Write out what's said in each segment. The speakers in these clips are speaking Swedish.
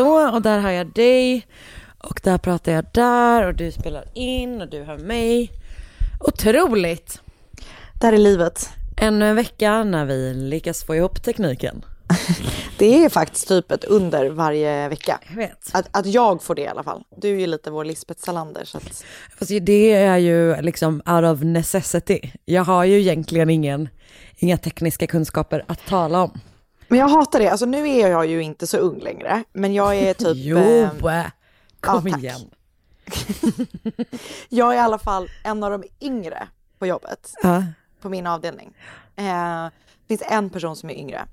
Så, och där har jag dig. Och där pratar jag där och du spelar in och du har mig. Otroligt! Där är livet. Ännu en vecka när vi lyckas få ihop tekniken. Det är faktiskt typ ett under varje vecka. Jag vet. Att, att jag får det i alla fall. Du är ju lite vår Lisbeth Salander. Så att... Fast det är ju liksom out of necessity. Jag har ju egentligen ingen, inga tekniska kunskaper att tala om. Men jag hatar det. Alltså nu är jag ju inte så ung längre. Men jag är typ... Jo, eh, kom ja, igen. jag är i alla fall en av de yngre på jobbet. Ja. På min avdelning. Eh, det finns en person som är yngre.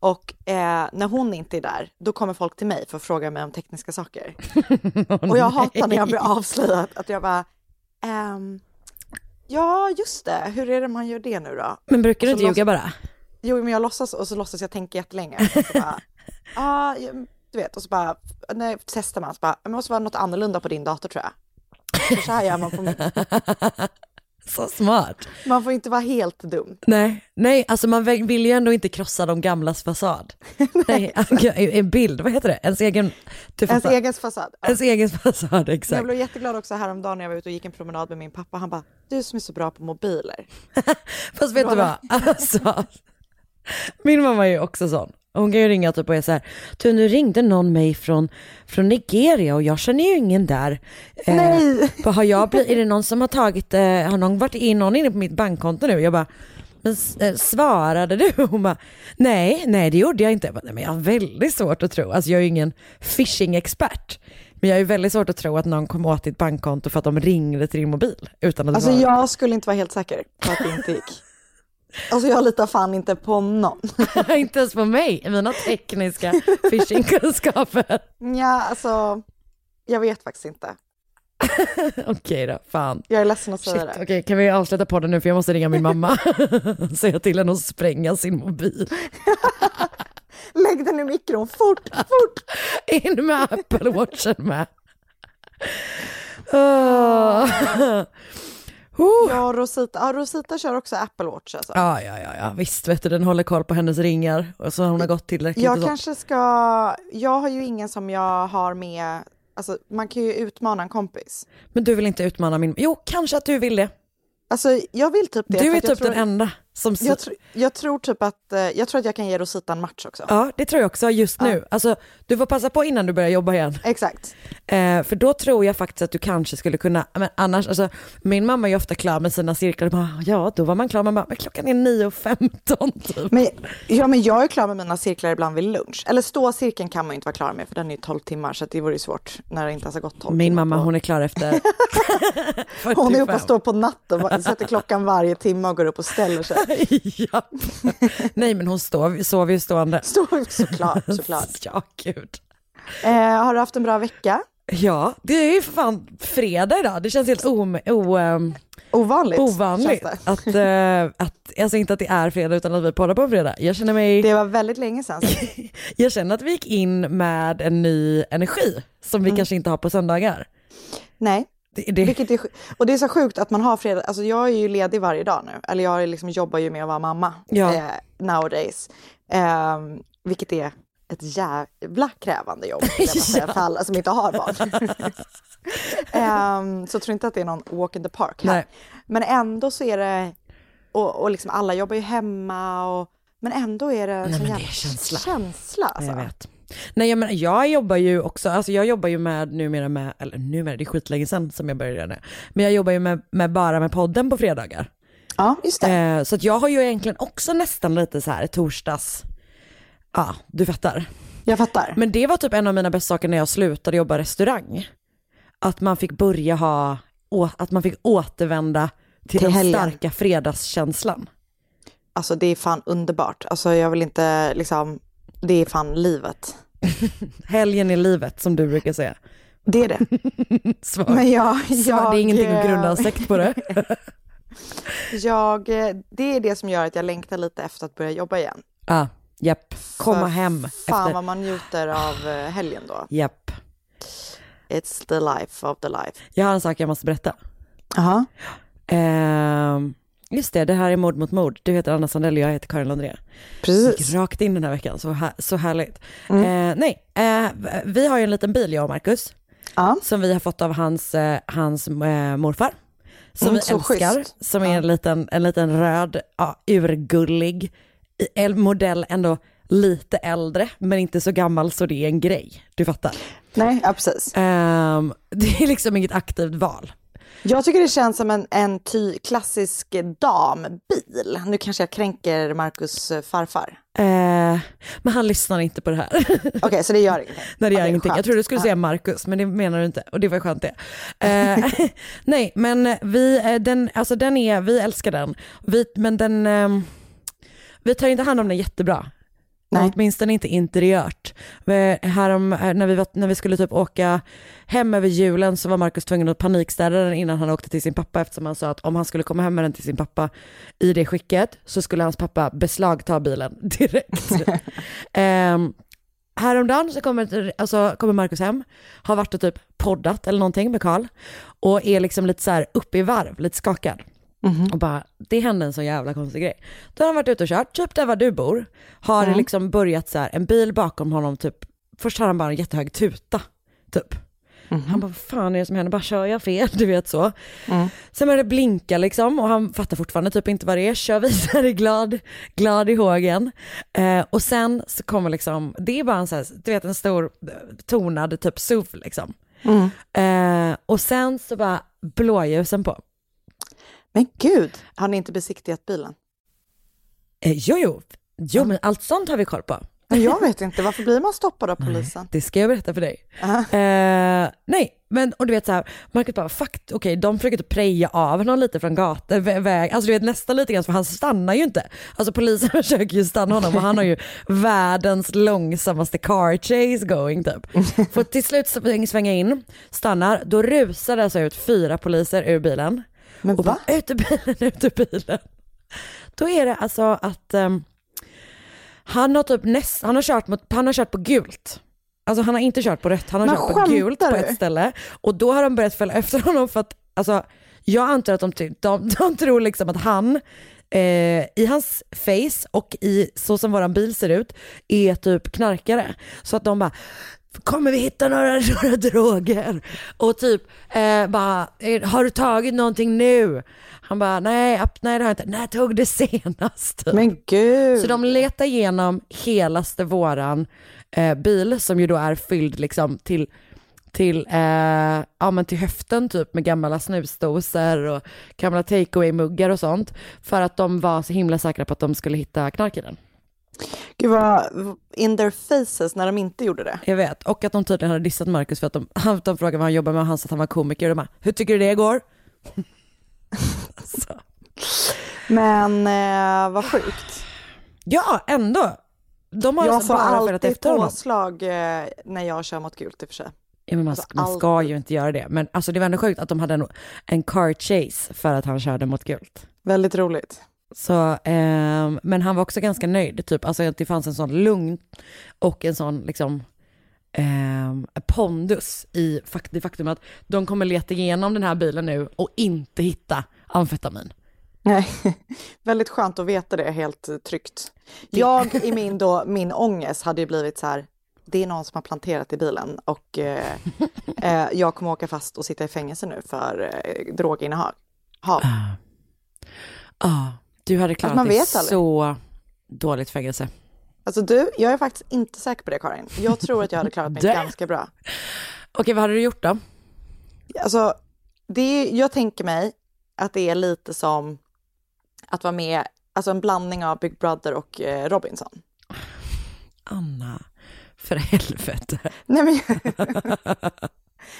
Och eh, när hon inte är där, då kommer folk till mig för att fråga mig om tekniska saker. och jag hatar när jag blir avslöjad. Att jag bara... ehm, ja, just det. Hur är det man gör det nu då? Men brukar du inte ljuga bara? Jo, men jag låtsas och så låtsas jag tänka jättelänge. Och så bara, ah, du vet, och så bara, när testar man så bara, det måste vara något annorlunda på din dator tror jag. Så, så här gör man på min. Så smart. Man får inte vara helt dum. Nej, nej, alltså man vill ju ändå inte krossa de gamlas fasad. nej, en bild, vad heter det? Ens egen till Ens egen fasad. Ja. Ens egen fasad, Jag exakt. blev jätteglad också häromdagen när jag var ute och gick en promenad med min pappa. Han bara, du som är så bra på mobiler. Fast vet du vad, alltså, min mamma är ju också sån. Hon kan ju ringa typ och är så här, du nu ringde någon mig från, från Nigeria och jag känner ju ingen där. Eh, Nej. vad har jag är det någon som har tagit, eh, har någon varit in, någon inne på mitt bankkonto nu? Jag bara, men eh, svarade du? Hon bara, nej, nej det gjorde jag inte. Jag, bara, nej, men jag har väldigt svårt att tro, alltså jag är ju ingen phishing-expert. Men jag ju väldigt svårt att tro att någon kom åt ditt bankkonto för att de ringde till din mobil utan att Alltså svara. jag skulle inte vara helt säker på att det inte gick. Alltså jag litar fan inte på någon. inte ens på mig, mina tekniska phishingkunskaper. Ja, alltså jag vet faktiskt inte. Okej då, fan. Jag är ledsen att säga Shit, det. okej, kan vi avsluta podden nu för jag måste ringa min mamma. Säga till henne att spränga sin mobil. Lägg den i mikron, fort, fort! In med Apple Watchen med. Oh. Oh. Ja, Rosita, ja, Rosita kör också Apple Watch alltså. Ja, ja, ja, ja, visst vet du, den håller koll på hennes ringar och så hon har gått tillräckligt. Jag kanske ska, jag har ju ingen som jag har med, alltså man kan ju utmana en kompis. Men du vill inte utmana min, jo kanske att du vill det. Alltså jag vill typ det. Du är typ tror, den enda som... Jag, tr- jag tror typ att, eh, jag tror att jag kan ge Rosita en match också. Ja, det tror jag också just nu. Alltså, du får passa på innan du börjar jobba igen. Exakt. Eh, för då tror jag faktiskt att du kanske skulle kunna, men annars, alltså, min mamma är ju ofta klar med sina cirklar, bara, ja då var man klar, man bara, men klockan är 9.15 typ. Men, ja, men jag är klar med mina cirklar ibland vid lunch. Eller ståcirkeln kan man ju inte vara klar med för den är ju 12 timmar så det vore ju svårt när det inte ens har gått 12 Min timmar. mamma på- hon är klar efter 45. Hon är uppe och står på natten, sätter klockan varje timme och går upp och ställer sig. Ja. Nej men hon står, sover ju stående. Står såklart, såklart. Ja gud. Eh, har du haft en bra vecka? Ja, det är ju för fan fredag idag. Det känns helt o, o, ehm, Ovanligt. ovanligt att, eh, att, alltså inte att det är fredag utan att vi poddar på en fredag. Jag känner mig, Det var väldigt länge sedan. jag känner att vi gick in med en ny energi som vi kanske inte har på söndagar. Nej, Det, det, Vilket är, och det är så sjukt att man har fredag, alltså jag är ju ledig varje dag nu, eller jag liksom, jobbar ju med att vara mamma Ja. eh, nowadays. Eh, vilket är ett jävla krävande jobb, säga, för alla som inte har barn. eh, så tror inte att det är någon walk in the park här. Nej. Men ändå så är det, och, och liksom alla jobbar ju hemma, och, men ändå är det en sån jävla känsla. känsla alltså. Jag vet. Nej jag, menar, jag jobbar ju också, alltså jag jobbar ju med numera med, eller numera, det är skitlänge sedan som jag började nu. Men jag jobbar ju med, med bara med podden på fredagar. Ja, just det. Eh, så att jag har ju egentligen också nästan lite så här torsdags, ja du fattar. Jag fattar. Men det var typ en av mina bästa saker när jag slutade jobba restaurang. Att man fick börja ha, att man fick återvända till, Till den helgen. starka fredagskänslan. Alltså det är fan underbart. Alltså jag vill inte liksom, det är fan livet. Helgen i livet som du brukar säga. Det är det. Svar. Men jag, Svar, jag, det är ingenting att eh, grunda en sekt på det. Jag, eh, det är det som gör att jag längtar lite efter att börja jobba igen. Ja, japp. Komma För hem Fan efter, vad man njuter av eh, helgen då. japp. It's the life of the life. Jag har en sak jag måste berätta. Jaha. Ehm, just det, det här är mord mot mord. Du heter Anna Sandell och jag heter Karin Lundré. Precis. Gick rakt in den här veckan, så, här, så härligt. Mm. Eh, nej, eh, vi har ju en liten bil jag och Marcus. Ja. som vi har fått av hans, eh, hans eh, morfar. Som Mm, vi älskar, schysst. som är en liten, en liten röd, ja, urgullig modell, ändå lite äldre, men inte så gammal så det är en grej. Du fattar. Nej, ja precis. Ehm, det är liksom inget aktivt val. Jag tycker det känns som en, en ty, klassisk dambil. Nu kanske jag kränker Marcus eh, farfar. Eh, men han lyssnar inte på det här. Okej, så det gör ingenting. Nej det Ja, gör är ingenting. Jag skönt. trodde du skulle säga Marcus, men det menar du inte. Och det var skönt det. Eh, nej, men vi, eh, den, alltså den är, vi älskar den. Vi, men den, ehm, vi tar inte hand om den jättebra. Nej. Åtminstone inte interiört. Härom, eh, när, vi var, när vi skulle typ åka hem över julen så var Marcus tvungen att panikstäda den innan han åkte till sin pappa eftersom han sa att om han skulle komma hem med den till sin pappa i det skicket så skulle hans pappa beslagta bilen direkt. um, häromdagen så kommer, alltså, kommer Marcus hem, har varit och typ poddat eller någonting med Karl och är liksom lite så här uppe i varv, lite skakad. Och bara, det hände en så jävla konstig grej. Då har han varit ute och kört, typ där var du bor, har det liksom börjat så här, en bil bakom honom typ, först har han bara en jättehög tuta, typ. Han bara, vad fan är det som händer? Bara kör jag fel? Du vet så. Sen börjar det blinka liksom och han fattar fortfarande typ inte vad det är, kör vidare glad, glad i hågen. Eh, och sen så kommer liksom, det är bara en så här, du vet en stor eh, tonad typ SUV liksom. Eh, och sen så bara blåljusen på. Men gud, har ni inte besiktigat bilen? Eh, jo, jo, jo men allt sånt har vi koll på. Men jag vet inte, varför blir man stoppad av polisen? Det ska jag berätta för dig. Eh, nej, men och du vet så här, Marcus bara, fuck, okej, de försöker typ preja av honom lite från gatan, vä- väg, alltså du vet nästan lite grann, för han stannar ju inte. Alltså polisen försöker ju stanna honom och han har ju världens långsammaste car chase going typ. Får till slut sväng- svänga in, stannar, då rusar det alltså ut fyra poliser ur bilen. Men och va? bara, ut ur bilen, ut ur bilen. Då är det alltså att ehm, han har typ näst, han har kört mot, han har kört på gult. Alltså han har inte kört på rött, han har Men kört på gult på ett ställe. Och då har de börjat följa efter honom för att, alltså jag antar att de, de, de tror liksom att han eh, i hans face och i så som våran bil ser ut är typ knarkare. Så att de bara Kommer vi hitta några, några droger? Och typ eh, bara, eh, har du tagit någonting nu? Han bara, nej, nej det har jag inte. När tog det senast? Men gud. Så de letar igenom helaste våran eh, bil som ju då är fylld liksom till till, eh, ja, men till höften typ med gamla snusdosor och gamla takeaway-muggar och sånt. För att de var så himla säkra på att de skulle hitta knark i den. Gud vad in their faces när de inte gjorde det. Jag vet. Och att de tydligen hade dissat Marcus för att de, han, de frågade vad han jobbar med och han sa att han var komiker och de bara, hur tycker du det går? så. Men eh, vad sjukt. Ja, ändå. De har Jag alltså får följt alltid påslag eh, när jag kör mot gult i och för sig. Ja, men man, Alltså, man ska alltid. ju inte göra det. Men alltså, det var ändå sjukt att de hade en, en car chase för att han körde mot gult. Väldigt roligt. Så, ehm, men han var också ganska nöjd, typ. alltså att det fanns en sån lugn och en sån liksom, eh, pondus i fakt- det faktum att de kommer leta igenom den här bilen nu och inte hitta amfetamin. Nej, väldigt skönt att veta det helt eh, tryggt. Jag i min, då, min ångest hade ju blivit så här, det är någon som har planterat i bilen och eh, eh, jag kommer åka fast och sitta i fängelse nu för eh, droginnehav. Hav. Ja, du hade klarat man dig vet aldrig. så dåligt fängelse. Alltså du, jag är faktiskt inte säker på det Karin. Jag tror att jag hade klarat mig ganska bra. Okej, vad hade du gjort då? Alltså, det är, jag tänker mig att det är lite som att vara med, alltså en blandning av Big Brother och eh, Robinson. Anna, för helvete. Nej, men,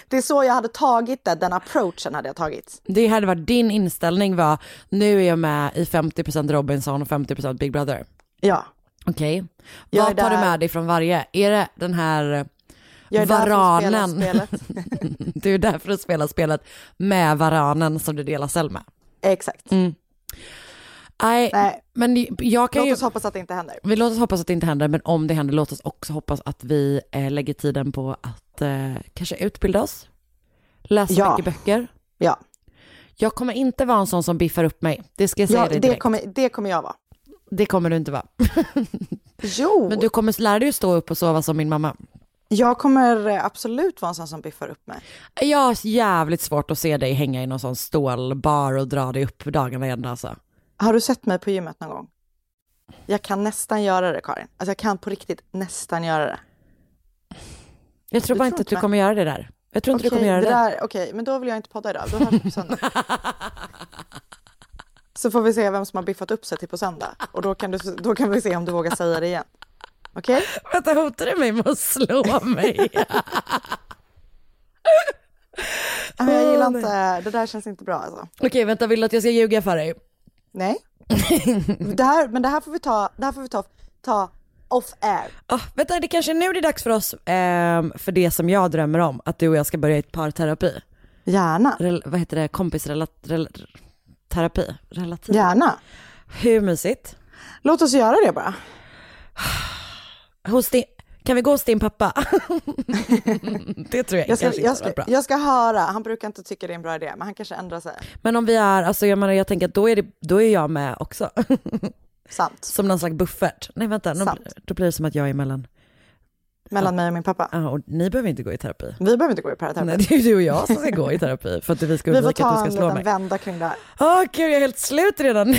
det är så jag hade tagit det, den approachen hade jag tagit. Det hade varit din inställning var, nu är jag med i 50% Robinson och 50% Big Brother. Ja, Okej. Jag är Vad tar du med dig från varje? Är det den här jag är där för att spela varanen? spelet. du är där för att spela spelet med varanen som du delar cell med. Exakt. Nej, Nej, men jag kan låt ju... oss hoppas att det inte händer. Vi låt oss hoppas att det inte händer, men om det händer, låt oss också hoppas att vi eh, lägger tiden på att eh, kanske utbilda oss, läsa Ja. mycket böcker. Ja, Jag kommer inte vara en sån som biffar upp mig, det ska jag säga ja dig det, direkt. kommer, det kommer jag vara. Det kommer du inte vara. Jo, Men du kommer lära dig att stå upp och sova som min mamma. jag kommer eh, absolut vara en sån som biffar upp mig. Jag har jävligt svårt att se dig hänga i någon sån stålbar och dra dig upp dagarna igen alltså. Har du sett mig på gymmet någon gång? Jag kan nästan göra det, Karin. Alltså jag kan på riktigt nästan göra det. Jag tror Du bara inte att du kommer göra det där. Jag tror inte du Okej, kommer göra det. där- Okej, men då vill jag inte podda idag. Då hörs vi på söndag. Så får vi se vem som har biffat upp sig till på söndag. Och då kan, du, då kan vi se om du vågar säga det igen. Okej? Vänta, hotar du mig med att slå mig? Jag gillar inte, det där känns inte bra alltså. Okej, vänta, vill du att jag ska ljuga för dig? Nej. Det här, men det här får vi ta, det här får vi ta, ta off air. Ah, vänta, det kanske är nu det är dags för oss, ehm, för det som jag drömmer om, att du och jag ska börja i ett parterapi. Gärna. Rel, vad heter det, kompisrelat, rel, terapi? Relativ? Gärna. Hur mysigt? Låt oss göra det bara. Hos din, kan vi gå hos din pappa? det tror jag, Jag ska, kanske jag, inte ska, var bra. jag ska höra, han brukar inte tycka det är en bra idé, men han kanske ändrar sig. Men om vi är, alltså jag menar jag tänker att då är, det, då är jag med också. Sant. som någon slags buffert. Nej vänta, Sant. då blir det som att jag är mellan, Mellan mig och min pappa. ja, och ni behöver inte gå i terapi. Vi behöver inte gå i parterapi. Nej, det är ju du och jag som ska gå i terapi för att vi ska Vi får undvika att ta du en ska slå liten mig. vända kring det här. Åh gud, jag är helt slut redan nu.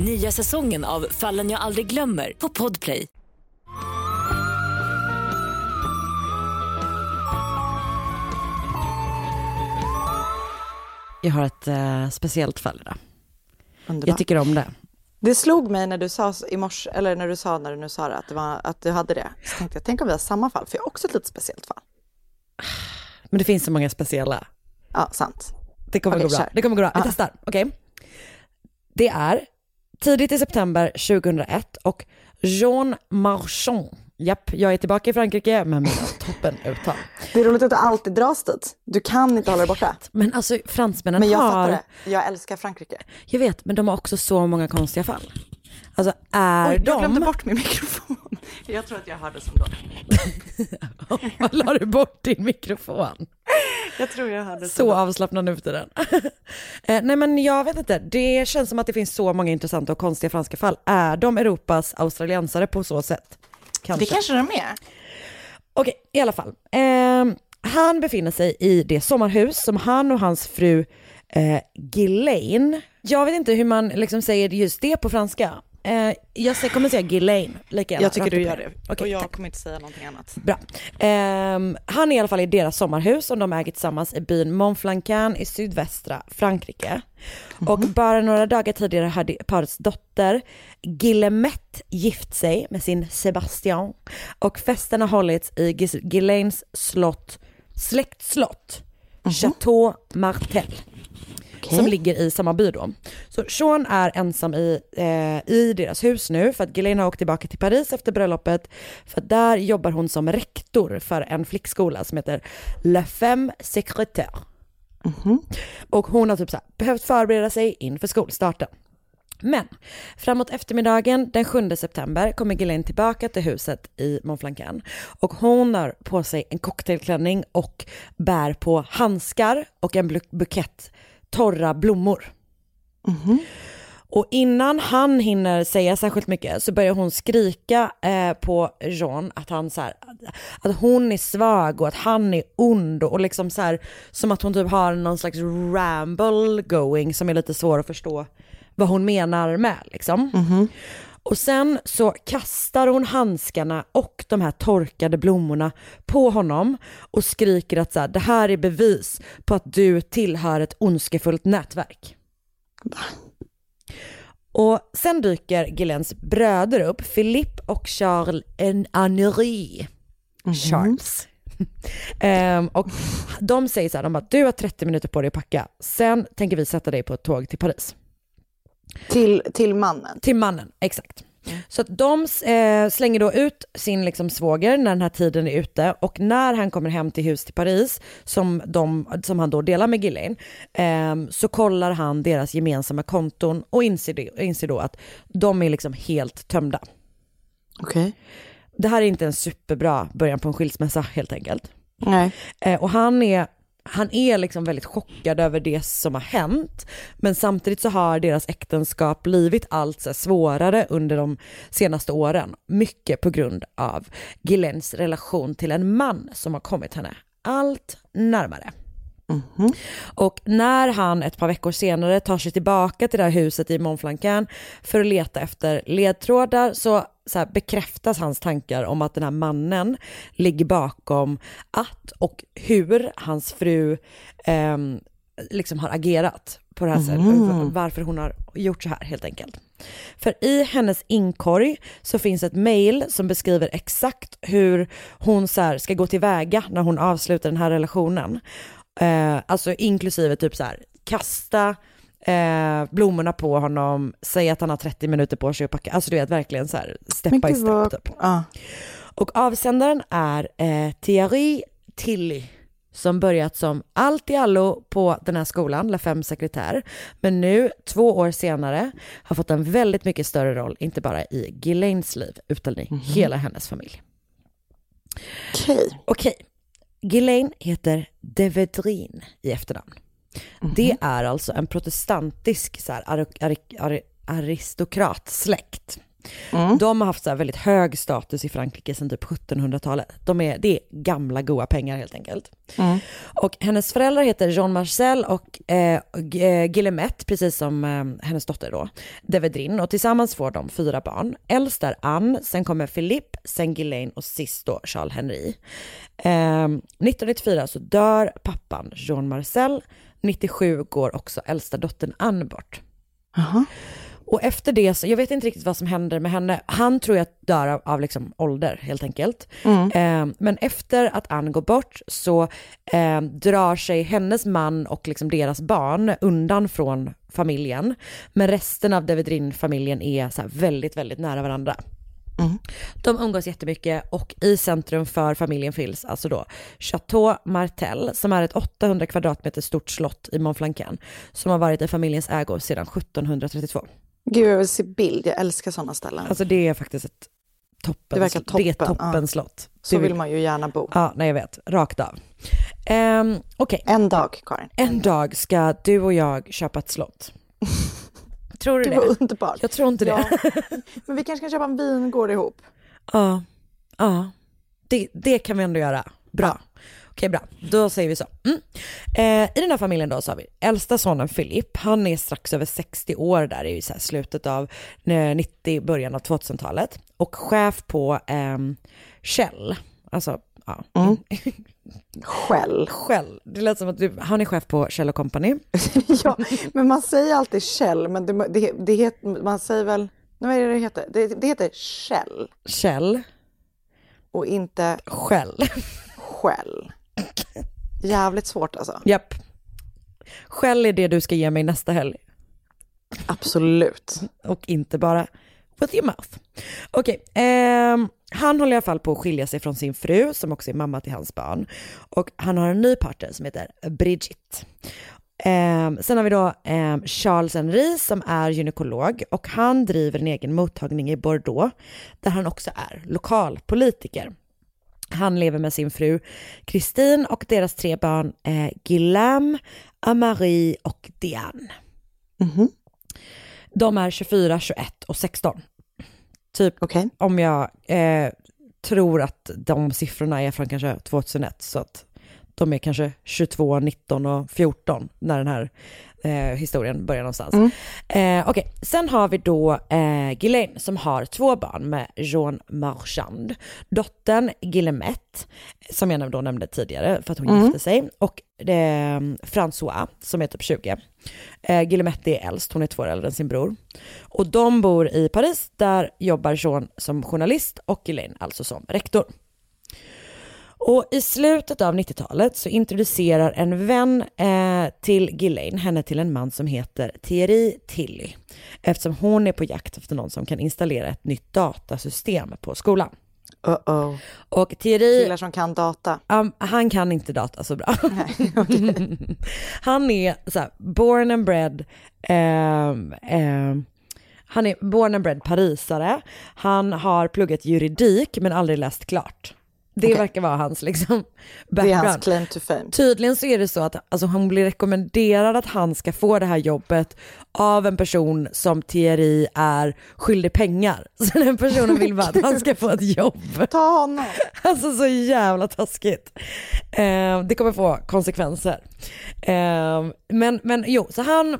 Nya säsongen av Fallen jag aldrig glömmer på Podplay. Jag har ett eh, speciellt fall idag. Underbart. Jag tycker om det. Det slog mig när du sa i morse, eller när du sa när du nu sa det, att, det var, att du hade det. Så tänkte jag, tänk om vi har samma fall, för jag har också ett lite speciellt fall. Men det finns så många speciella. Ja, sant. Det kommer Okej, gå bra. kör. Det kommer gå bra. Vi Ja. testar. Okej. Det är tidigt i september 2001 och Jean Marchand. Japp, jag är tillbaka i Frankrike med mina toppenuttal. Det är roligt att du alltid dras dit. Du kan inte hålla dig borta. Men alltså fransmännen Men jag har... fattar det. Jag älskar Frankrike. Jag vet, men de har också så många konstiga fall. Alltså är Oj, jag glömde de... bort min mikrofon. Jag tror att jag hörde som då. La du bort din mikrofon? Jag tror jag som Så avslappnad nu för den. eh, nej men jag vet inte, det känns som att det finns så många intressanta och konstiga franska fall. Är de Europas australiensare på så sätt? Kanske. Det kanske de är. Okej, i alla fall. Ehm, han befinner sig i det sommarhus som han och hans fru eh, Ghislaine, jag vet inte hur man liksom säger just det på franska. Eh, jag kommer säga Ghislaine, lika gärna. Jag tycker du gör det. Okej, och jag tack. kommer inte säga någonting annat. Bra. Ehm, han är i alla fall i deras sommarhus som de äger tillsammans i byn Montflancan i sydvästra Frankrike. Och bara några dagar tidigare hade parets dotter Guillemette gift sig med sin Sebastian och festen har hållits i Ghislaines slott släktslott, Chateau Martel. Som ligger i samma by då. Så Sean är ensam i, eh, i deras hus nu för att Ghislaine har åkt tillbaka till Paris efter bröllopet. För där jobbar hon som rektor för en flickskola som heter La Femme Secrétaire. Och hon har typ så här, behövt förbereda sig inför skolstarten. Men framåt eftermiddagen den 7 september kommer Ghislaine tillbaka till huset i Montflancan och hon har på sig en cocktailklänning och bär på handskar och en buk- bukett torra blommor. Och innan han hinner säga särskilt mycket så börjar hon skrika eh, på Jean att, han, så här, att hon är svag och att han är ond och liksom så här, som att hon typ har någon slags ramble going som är lite svår att förstå vad hon menar med liksom. Och sen så kastar hon handskarna och de här torkade blommorna på honom och skriker att så här, det här är bevis på att du tillhör ett ondskefullt nätverk. Och sen dyker Gilens bröder upp, Philippe och Charles en Henri. Charles. Ehm, och de säger så här, de bara, du har 30 minuter på dig att packa, sen tänker vi sätta dig på ett tåg till Paris. Till, till mannen. Till mannen, exakt. Så att de eh, slänger då ut sin liksom, svåger när den här tiden är ute och när han kommer hem till hus till Paris, som, de, som han då delar med Ghislaine, eh, så kollar han deras gemensamma konton och inser, det, inser då att de är liksom helt tömda. Okej. Det här är inte en superbra början på en skilsmässa helt enkelt. Nej. Eh, och han är, han är liksom väldigt chockad över det som har hänt. Men samtidigt så har deras äktenskap blivit allt svårare under de senaste åren. Mycket på grund av Gillens relation till en man som har kommit henne allt närmare. Och när han ett par veckor senare tar sig tillbaka till det här huset i Montflancan för att leta efter ledtrådar så, så här, bekräftas hans tankar om att den här mannen ligger bakom att och hur hans fru ehm, liksom har agerat på det här sättet, varför hon har gjort så här helt enkelt. För i hennes inkorg så finns ett mail som beskriver exakt hur hon så ska gå tillväga när hon avslutar den här relationen. Eh, alltså inklusive typ så här, kasta eh, blommorna på honom, säga att han har 30 minuter på sig att packa, alltså du vet verkligen så här step Men by step vad... typ. Ja. Och avsändaren är eh, Thierry Tilly som börjat som allt i allo på den här skolan, La Femme Secrétaire, men nu två år senare har fått en väldigt mycket större roll, inte bara i Ghislaines liv, utan i hela hennes familj. Okej. Okej, Ghislaine heter de Vedrin i efternamn. Det är alltså en protestantisk så här, ar- ar- ar- aristokratsläkt. De har haft så väldigt hög status i Frankrike sedan typ 1700-talet. De är, det är gamla goa pengar helt enkelt. Och hennes föräldrar heter Jean Marcel och eh, eh, Guillemette, precis som eh, hennes dotter då, de Vedrin. Och tillsammans får de fyra barn. Äldst är Anne, sen kommer Philippe, sen Ghislaine och sist då Charles Henry. Eh, 1994 så dör pappan Jean Marcel. 97 går också äldsta dottern Anne bort. Och efter det, så, jag vet inte riktigt vad som händer med henne. Han tror jag dör av, av liksom ålder helt enkelt. Eh, men efter att Anne går bort så eh, drar sig hennes man och liksom deras barn undan från familjen. Men resten av Devedrin-familjen är så väldigt, väldigt nära varandra. De umgås jättemycket och i centrum för familjen finns alltså då Chateau Martel som är ett 800 kvadratmeter stort slott i Montflancan som har varit i familjens ägo sedan 1732. Gud, jag vill se bild. Jag älskar sådana ställen. Alltså det är faktiskt ett toppen, Det verkar det är toppen, toppen ja. slott. Så Det vill man ju gärna bo. Ja, nej jag vet, rakt av. Um, Okej, En dag, Karin. en dag ska du och jag köpa ett slott. Tror du Det det? var underbart. Jag tror inte det. Ja. Men vi kanske kan köpa en vingård ihop. Ja, ja. Det, det kan vi ändå göra. Bra. Okej, bra. Då säger vi så. Mm. Eh, I den här familjen då så har vi äldsta sonen Filip. Han är strax över 60 år där i så slutet av eh, 90, början av 2000-talet. Och chef på ehm, Shell. Alltså, ja. Själv. Shell. Det lät som att du, han är chef på Shell och Company. ja, men man säger alltid Shell, men det, det, det heter, man säger väl, vad är det det heter? Det, det heter Shell Shell, och inte Shell. Shell. Jävligt svårt alltså. Japp. Skäll är det du ska ge mig nästa helg. Absolut. Och inte bara with your mouth. Okej, ehm, han håller i alla fall på att skilja sig från sin fru som också är mamma till hans barn. Och han har en ny partner som heter Bridget. Ehm, sen har vi då ehm, Charles Henry som är gynekolog och han driver en egen mottagning i Bordeaux där han också är lokalpolitiker. Han lever med sin fru Christine och deras tre barn eh, Guillaume, Amarie och Diane. De är 24, 21 och 16. Typ om jag eh, tror att de siffrorna är från kanske 2001 så att de är kanske 22, 19 och 14 när den här eh, historien börjar någonstans. Eh, Okej, sen har vi då eh, Ghislaine som har två barn med Jean Marchand. Dottern Guillemette, som jag då nämnde tidigare för att hon Mm. gifte sig, och eh, François som är typ 20. Eh, Guillemette är äldst, hon är två år äldre än sin bror. Och de bor i Paris, där jobbar Jean som journalist och Ghislaine alltså som rektor. Och i slutet av 90-talet så introducerar en vän eh, till Ghislaine henne till en man som heter Thierry Tilly. Eftersom hon är på jakt efter någon som kan installera ett nytt datasystem på skolan. Uh-oh. Och Thierry... Killar som kan data. Um, han kan inte data så bra. han är så här, born and bred, ehm, ehm, han är born and bred parisare. Han har pluggat juridik men aldrig läst klart. Det Okej. verkar vara hans liksom Det är background. hans claim to fame. Tydligen så är det så att alltså, han blir rekommenderad att han ska få det här jobbet av en person som Thierry är skyldig pengar. Så den personen vill bara att han ska få ett jobb. Ta honom. Alltså så jävla taskigt. Eh, det kommer få konsekvenser. Eh, men, men jo, så han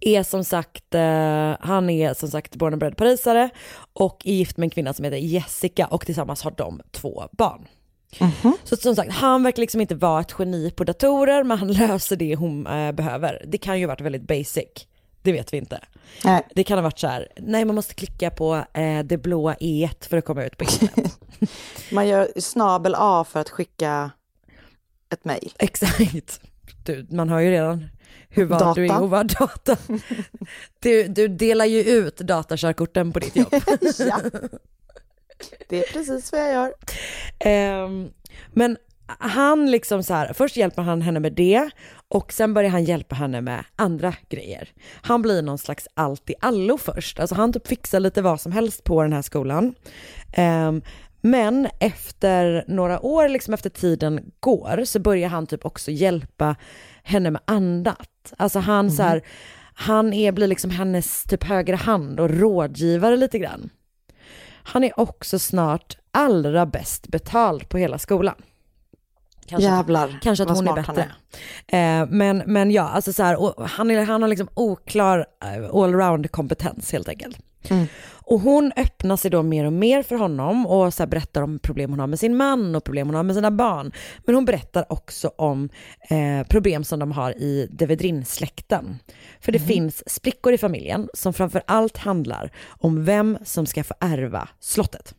är som sagt, eh, han är som sagt born and bred parisare och är gift med en kvinna som heter Jessica och tillsammans har de två barn. Så som sagt, han verkar liksom inte vara ett geni på datorer men han löser det hon eh, behöver. Det kan ju ha varit väldigt basic, det vet vi inte. Nej. Det kan ha varit så här, nej man måste klicka på eh, det blåa E1 för att komma ut på internet. Man gör snabel A för att skicka ett mejl. Exakt. Du, man har ju redan hur var Data. du är och vad data. Du, du delar ju ut datakörkorten på ditt jobb. ja. Det är precis vad jag gör. Ehm, men han liksom så här, först hjälper han henne med det och sen börjar han hjälpa henne med andra grejer. Han blir någon slags allt i allo först, alltså han typ fixar lite vad som helst på den här skolan. Ehm, men efter några år, liksom efter tiden går, så börjar han typ också hjälpa henne med annat. Alltså han så här, han är, blir liksom hennes typ högra hand och rådgivare lite grann. Han är också snart allra bäst betald på hela skolan. Kanske, Jävlar, kanske att hon är bättre. Eh, men, men ja, alltså så här, och han, är, han har liksom oklar eh, allround kompetens helt enkelt. Mm. Och hon öppnar sig då mer och mer för honom och så berättar om problem hon har med sin man och problem hon har med sina barn. Men hon berättar också om eh, problem som de har i Devedrin-släkten. För det finns sprickor i familjen som framför allt handlar om vem som ska få ärva slottet.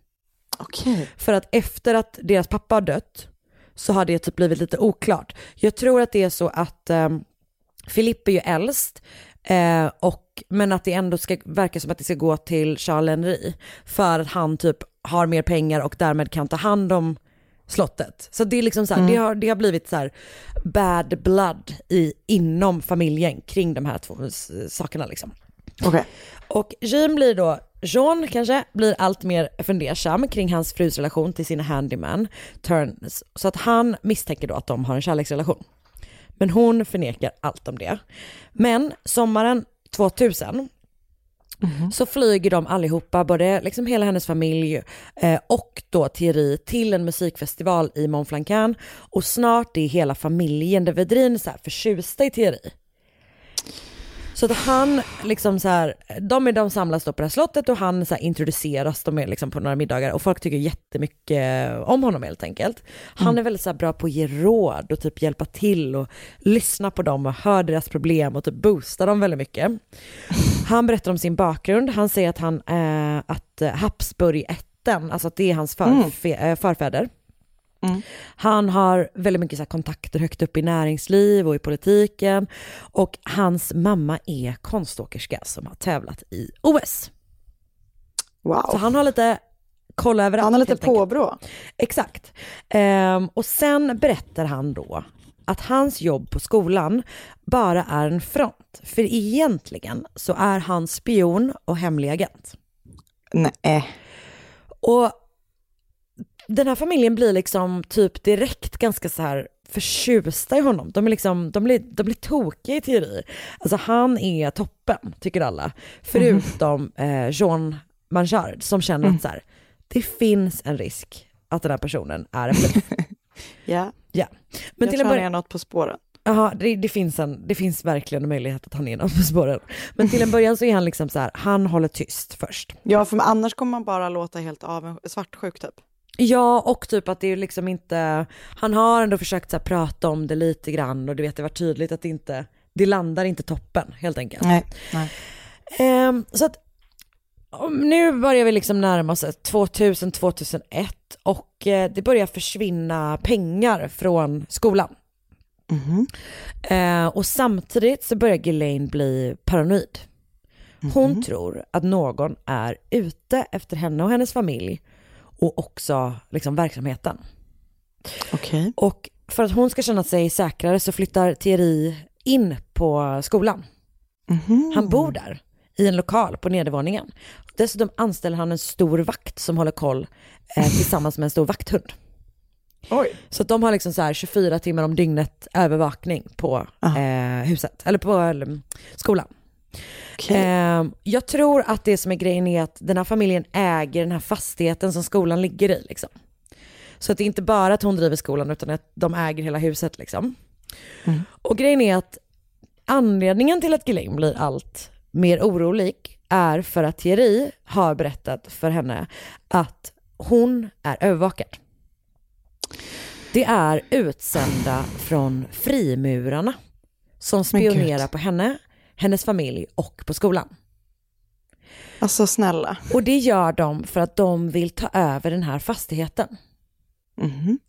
Okej. För att efter att deras pappa har dött så har det typ blivit lite oklart. Jag tror att det är så att eh, Filipp är ju äldst, eh, och, men att det ändå ska verka som att det ska gå till Charles Henry. För att han typ har mer pengar och därmed kan ta hand om slottet. Så det är liksom så här, Mm. det, har, det har blivit så här bad blood i, inom familjen kring de här två s- sakerna liksom. Okej. Och Jean blir då, Jean kanske, blir allt mer fundersam kring hans frus relation till sin handyman, Turns, så att han misstänker då att de har en kärleksrelation. Men hon förnekar allt om det. Men sommaren 2000 så flyger de allihopa, både liksom hela hennes familj eh, och då Thierry till en musikfestival i Montflancan och snart är hela familjen de Vedrin så här förtjusta i Thierry. Så att han liksom så här, de, är, de samlas då på det här slottet och han så introduceras, de är liksom på några middagar och folk tycker jättemycket om honom helt enkelt. Han är väldigt så här bra på att ge råd och typ hjälpa till och lyssna på dem och höra deras problem och typ boosta dem väldigt mycket. Han berättar om sin bakgrund, han säger att han, eh, att eh, Habsburg-ätten, alltså att det är hans förfe- eh, förfäder. Han har väldigt mycket så här kontakter högt upp i näringsliv och i politiken. Och hans mamma är konståkerska som har tävlat i OS. Wow. Så han har lite koll överallt. Han har lite påbrå. Exakt. Ehm, och sen berättar han då att hans jobb på skolan bara är en front. För egentligen så är han spion och hemlig agent. Nej. Och den här familjen blir liksom typ direkt ganska så här förtjusta i honom. De, är liksom, de, blir, de blir tokiga i teori. Alltså han är toppen, tycker alla. Förutom eh, Jean Manchard som känner att så här, det finns en risk att den här personen är en bluff. Ja, Ja. Men jag till tror en han början, är något på spåren. Jaha, det, det, finns en, det finns verkligen en möjlighet att han är någon på spåren. Men till en början så är han liksom så här, han håller tyst först. Ja, för annars kommer man bara låta helt av svartsjuk typ. Ja, och typ att det är liksom inte, han har ändå försökt så prata om det lite grann och du vet det var tydligt att det inte, det landar inte toppen helt enkelt. Nej, nej. Ehm, så att nu börjar vi liksom närma oss 2000-2001 och eh, det börjar försvinna pengar från skolan. Eh, och samtidigt så börjar Ghislaine bli paranoid. Hon tror att någon är ute efter henne och hennes familj och också liksom verksamheten. Okej. Och för att hon ska känna sig säkrare så flyttar Thierry in på skolan. Han bor där i en lokal på nedervåningen. Dessutom anställer han en stor vakt som håller koll eh, tillsammans med en stor vakthund. Oj. Så att de har liksom så här 24 timmar om dygnet övervakning på eh, huset, eller på eller, skolan. Okej. Eh, jag tror att det som är grejen är att den här familjen äger den här fastigheten som skolan ligger i. Liksom. Så att det är inte bara att hon driver skolan utan att de äger hela huset. Liksom. Och grejen är att anledningen till att Ghislaine blir allt mer orolig är för att Thierry har berättat för henne att hon är övervakad. Det är utsända från frimurarna som spionerar på henne, hennes familj och på skolan. Alltså snälla. Och det gör de för att de vill ta över den här fastigheten. Mhm.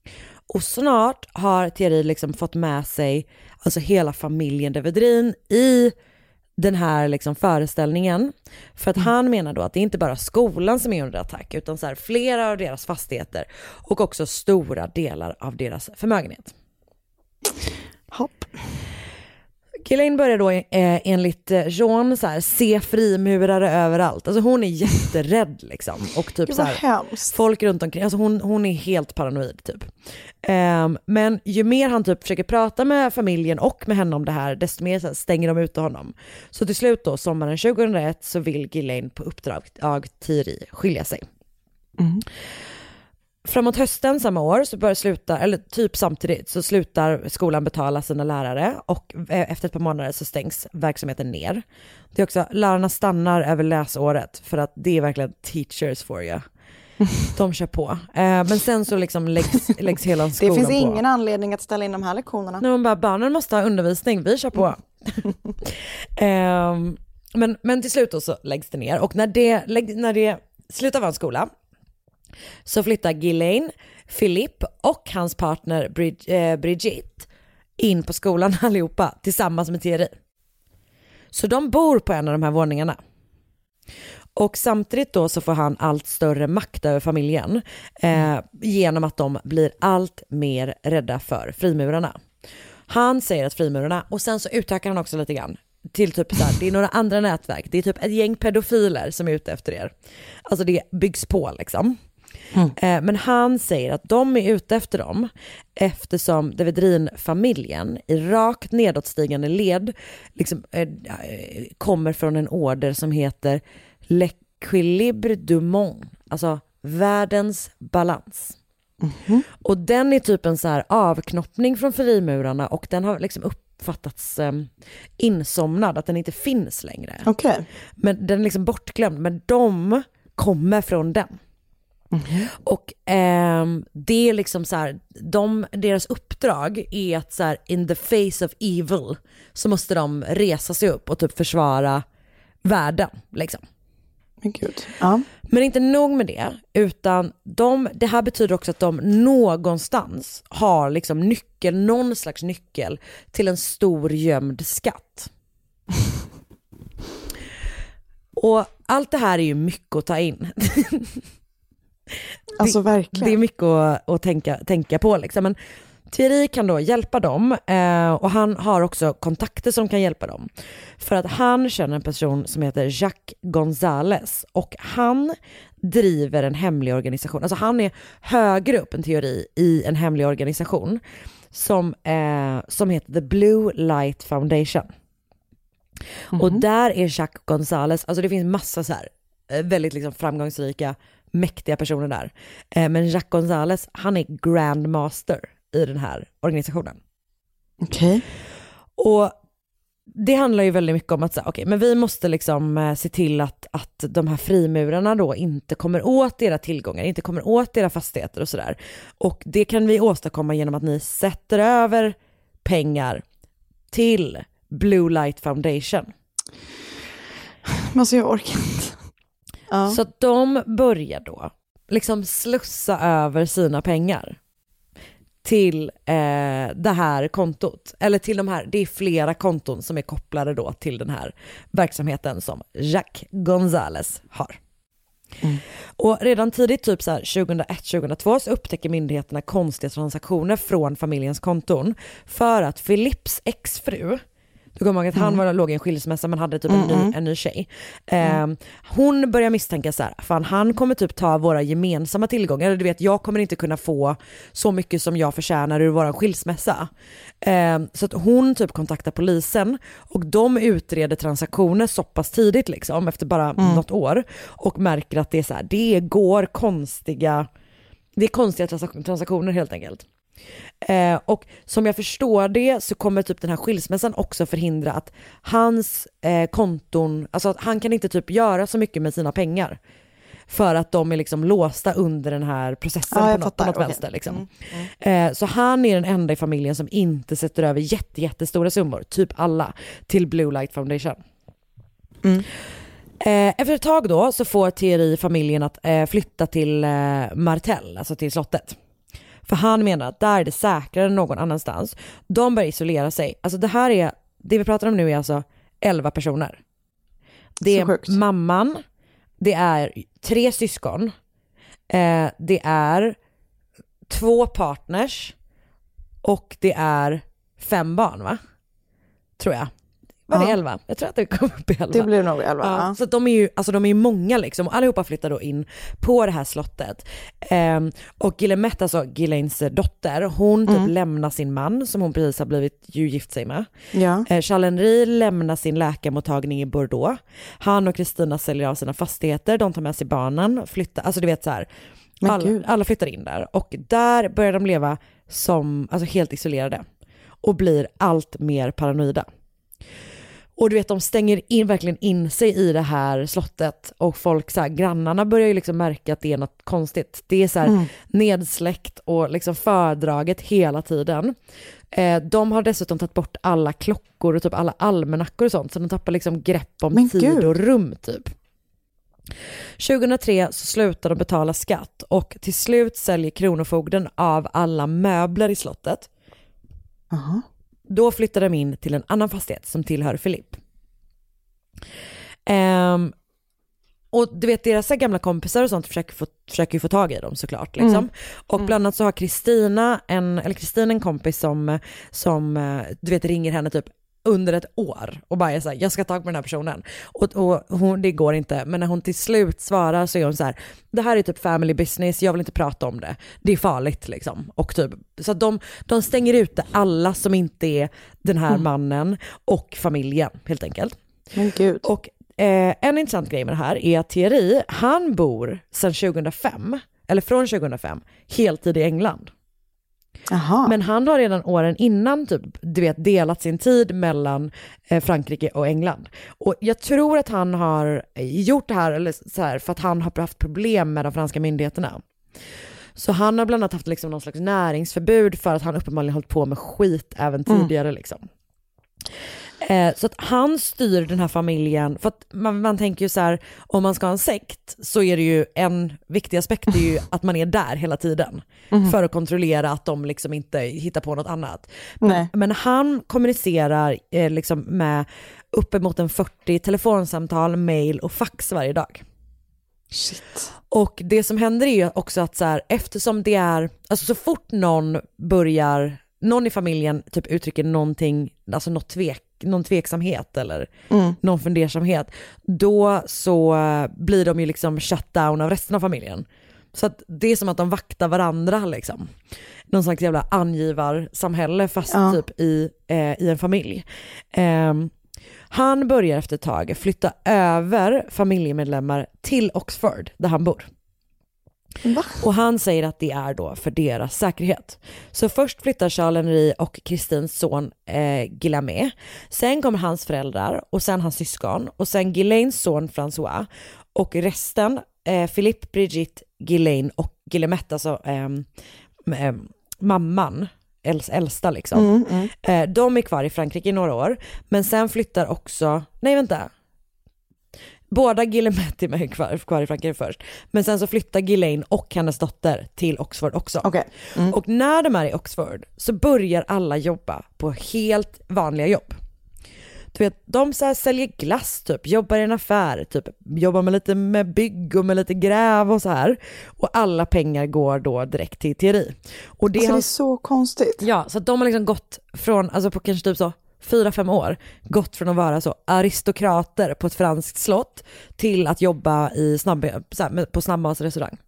Och snart har Thierry liksom fått med sig alltså hela familjen de Vedrin i den här liksom föreställningen. För att han menar då att det är inte bara skolan som är under attack utan så här flera av deras fastigheter och också stora delar av deras förmögenhet. Hopp. Ghislaine börjar då eh, enligt eh, Jean så här, se frimurare överallt. Alltså hon är jätterädd liksom. Och typ så här, folk runt omkring, alltså hon, hon är helt paranoid typ. Ehm, men ju mer han typ försöker prata med familjen och med henne om det här, desto mer här, stänger de ute honom. Så till slut då, sommaren 2001, så vill Ghislaine på uppdrag av Thierry skilja sig. Framåt hösten samma år, så börjar sluta, eller typ samtidigt, så slutar skolan betala sina lärare och eh, efter ett par månader så stängs verksamheten ner. Det är också, lärarna stannar över läsåret för att det är verkligen teachers for you. De kör på. Eh, men sen så liksom läggs, läggs hela Det skolan finns på. ingen anledning att ställa in de här lektionerna. När man bara, barnen måste ha undervisning, vi kör på. Ehm, men, men till slut då så läggs det ner och när det, när det slutar vara en skola så flyttar Ghislaine, Philippe och hans partner Brid- eh, Brigitte in på skolan allihopa tillsammans med Thierry. Så de bor på en av de här våningarna. Och samtidigt då så får han allt större makt över familjen eh, genom att de blir allt mer rädda för frimurarna. Han säger att frimurarna, och sen så utökar han också lite grann till typ så här, det är några andra nätverk, det är typ ett gäng pedofiler som är ute efter er. Alltså det byggs på liksom. Eh, Men han säger att de är ute efter dem eftersom Devedrin-familjen i rakt nedåtstigande led liksom, eh, kommer från en order som heter L'Equilibre du monde, alltså världens balans. Och den är typ en så här avknoppning från frimurarna och den har liksom uppfattats eh, insomnad, att den inte finns längre. Okej. Men den är liksom bortglömd, men de kommer från den. Och ehm, det är liksom så här, de, deras uppdrag är att så här, in the face of evil så måste de resa sig upp och typ försvara världen liksom. Men gud. Ja. Men inte nog med det, utan de, det här betyder också att de någonstans har liksom nyckel, någon slags nyckel till en stor gömd skatt. Och allt det här är ju mycket att ta in. Alltså det, verkligen. det är mycket att, att tänka, tänka på liksom. Men Thierry kan då hjälpa dem eh, och han har också kontakter som kan hjälpa dem. För att han känner en person som heter Jacques Gonzales och han driver en hemlig organisation. Alltså han är högre upp än Thierry i en hemlig organisation som, eh, som heter The Blue Light Foundation. Och där är Jacques Gonzales, alltså det finns massa så här eh, väldigt liksom framgångsrika, mäktiga personer där. Eh, men Jacques Gonzales, han är grandmaster i den här organisationen. Okej. Och det handlar ju väldigt mycket om att säga, okej, men vi måste liksom eh, se till att, att de här frimurarna då inte kommer åt era tillgångar, inte kommer åt era fastigheter och sådär. Och det kan vi åstadkomma genom att ni sätter över pengar till Blue Light Foundation. Men alltså jag orkar inte. Ja. Så att de börjar då liksom slussa över sina pengar till eh, det här kontot. Eller till de här, det är flera konton som är kopplade då till den här verksamheten som Jacques Gonzales har. Och redan tidigt, typ så här 2001-2002, så upptäcker myndigheterna konstiga transaktioner från familjens konton för att Philips exfru, du kommer ihåg att han var, låg i en skilsmässa men hade typ en, ny, en ny tjej. Eh, hon börjar misstänka så här, fan han kommer typ ta våra gemensamma tillgångar, eller du vet jag kommer inte kunna få så mycket som jag förtjänar ur våran skilsmässa. Eh, så att hon typ kontaktar polisen och de utreder transaktioner så pass tidigt liksom, efter bara något år och märker att det är så här, det går konstiga, det är konstiga transak- transaktioner helt enkelt. Eh, och som jag förstår det så kommer typ den här skilsmässan också förhindra att hans eh, konton, alltså att han kan inte typ göra så mycket med sina pengar. För att de är liksom låsta under den här processen Ja, på något, på något Okej. vänster. Liksom. Eh, så han är den enda i familjen som inte sätter över jätte, jättestora summor, typ alla, till Blue Light Foundation. Eh, efter ett tag då så får Thierry familjen att eh, flytta till eh, Martel, alltså till slottet. För han menar att där är det säkrare än någon annanstans. De börjar isolera sig. Alltså det här är, det vi pratar om nu är alltså 11 personer. Det är mamman, det är tre syskon, eh, det är två partners och det är fem barn va? Tror jag. Var det Ja. 11? Jag tror att det kom upp i 11. Det blir nog elva. Ja, Ja. så att de är ju alltså de är många liksom och allihopa flyttar då in på det här slottet. Ehm, och Guillemette, alltså Ghislaines dotter, hon typ lämnar sin man som hon precis har blivit ju gift sig med. Ja. Eh, Charles Henri lämnar sin läkarmottagning i Bordeaux. Han och Kristina säljer av sina fastigheter, de tar med sig barnen, flyttar, alltså du vet så här. Gud. alla flyttar in där och där börjar de leva som, alltså helt isolerade och blir allt mer paranoida. Och du vet de stänger in, verkligen in sig i det här slottet och folk så här, grannarna börjar ju liksom märka att det är något konstigt. Det är så här nedsläckt och liksom fördraget hela tiden. Eh, de har dessutom tagit bort alla klockor och typ alla almanackor och sånt så de tappar liksom grepp om Men tid gud. och rum typ. 2003 så slutar de betala skatt och till slut säljer Kronofogden av alla möbler i slottet. Aha. Då flyttar de in till en annan fastighet som tillhör Filip. Ehm, och du vet deras gamla kompisar och sånt försöker, få, försöker ju få tag i dem såklart. Liksom. Och bland annat så har Kristina en, eller Kristina en kompis som, som eh, du vet ringer henne typ under ett år och bara är så här, jag ska ta tag på den här personen. Och, och hon, det går inte, men när hon till slut svarar så är hon så här, det här är typ family business, jag vill inte prata om det. Det är farligt liksom. Och typ, så att de, de stänger ute alla som inte är den här mannen och familjen helt enkelt. Men gud. Och eh, en intressant grej med det här är att Thierry, han bor sedan 2005, eller från 2005, heltid i England. Jaha. Men han har redan åren innan typ, du vet, delat sin tid mellan eh, Frankrike och England. Och jag tror att han har gjort det här, eller så här för att han har haft problem med de franska myndigheterna. Så han har bland annat haft liksom någon slags näringsförbud för att han uppenbarligen hållit på med skit även tidigare. Liksom. Eh, så att han styr den här familjen, för att man, man tänker ju så här, om man ska ha en sekt så är det ju en viktig aspekt är ju att man är där hela tiden. För att kontrollera att de liksom inte hittar på något annat. Men, men han kommunicerar eh, liksom med uppemot en 40 telefonsamtal, mail och fax varje dag. Shit. Och det som händer är ju också att så här, eftersom det är, alltså så fort någon börjar, någon i familjen typ uttrycker någonting, alltså något tvek, någon tveksamhet eller någon fundersamhet, då så eh, blir de ju liksom shut down av resten av familjen. Så att det är som att de vaktar varandra liksom. Någon slags jävla angivarsamhälle fast Ja. typ i, eh, i en familj. Ehm, han börjar efter ett tag flytta över familjemedlemmar till Oxford där han bor. Va? Och han säger att det är då för deras säkerhet. Så först flyttar Charles Henry och Kristins son eh, Guillaume. Sen kommer hans föräldrar och sen hans syskon och sen Ghislaines son François och resten, eh, Philippe, Brigitte, Ghislaine och Guillemette, alltså ehm, mamman, äldsta liksom. Eh, de är kvar i Frankrike i några år, men sen flyttar också, nej vänta, Båda Guillemette är kvar, kvar i Frankrike först, men sen så flyttar Ghislaine och hennes dotter till Oxford också. Okej. Mm. Och när de är i Oxford så börjar alla jobba på helt vanliga jobb. Du vet, de så säljer glass typ, jobbar i en affär, typ, jobbar med lite med bygg och med lite gräv och så här. Och alla pengar går då direkt till Thierry. Och det Alltså, det har är så konstigt. Ja, så de har liksom gått från, alltså på kanske typ så fyra, fem år, gått från att vara så aristokrater på ett franskt slott till att jobba i snabb, på snabbmatsrestaurang.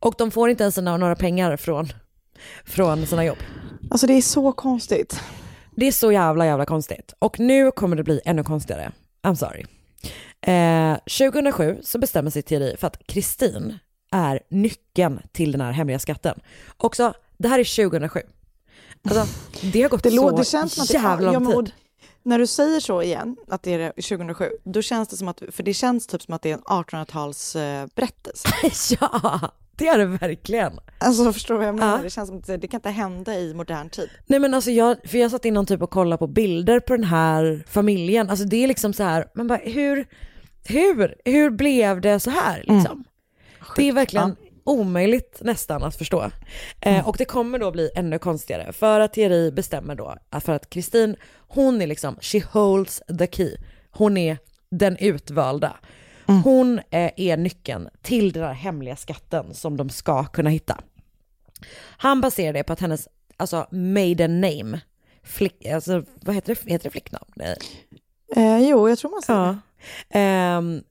Och de får inte ens några pengar från, från sina jobb. Alltså det är så konstigt. Det är så jävla jävla konstigt. Och nu kommer det bli ännu konstigare. I'm sorry. Eh, 2007 så bestämmer sig Thierry för att Kristin är nyckeln till den här hemliga skatten. Också, det här är 2007. Alltså, det har gått Det, så det känns jävla lång tid. När du säger så igen, att det är 2007, då känns det som att, för det känns typ som att det är en 1800-tals eh, berättelse. ja, det är det verkligen. Alltså förstår du vad jag menar? Ja. Det känns som att det, kan inte hända i modern tid. Nej men alltså jag, för jag satt innan typ och kollade på bilder på den här familjen. Alltså det är liksom så här, man bara hur, hur, hur blev det så här liksom? Det är verkligen omöjligt nästan att förstå. Eh, och det kommer då bli ännu konstigare för att Thierry bestämmer då att för att Kristin, hon är liksom, she holds the key. Hon är den utvalda. Hon eh, är nyckeln till den här hemliga skatten som de ska kunna hitta. Han baserar det på att hennes, alltså maiden name, flick, alltså vad heter det, heter det flicknamn? Nej. Eh, jo, jag tror man säger Ja. det. Ehm,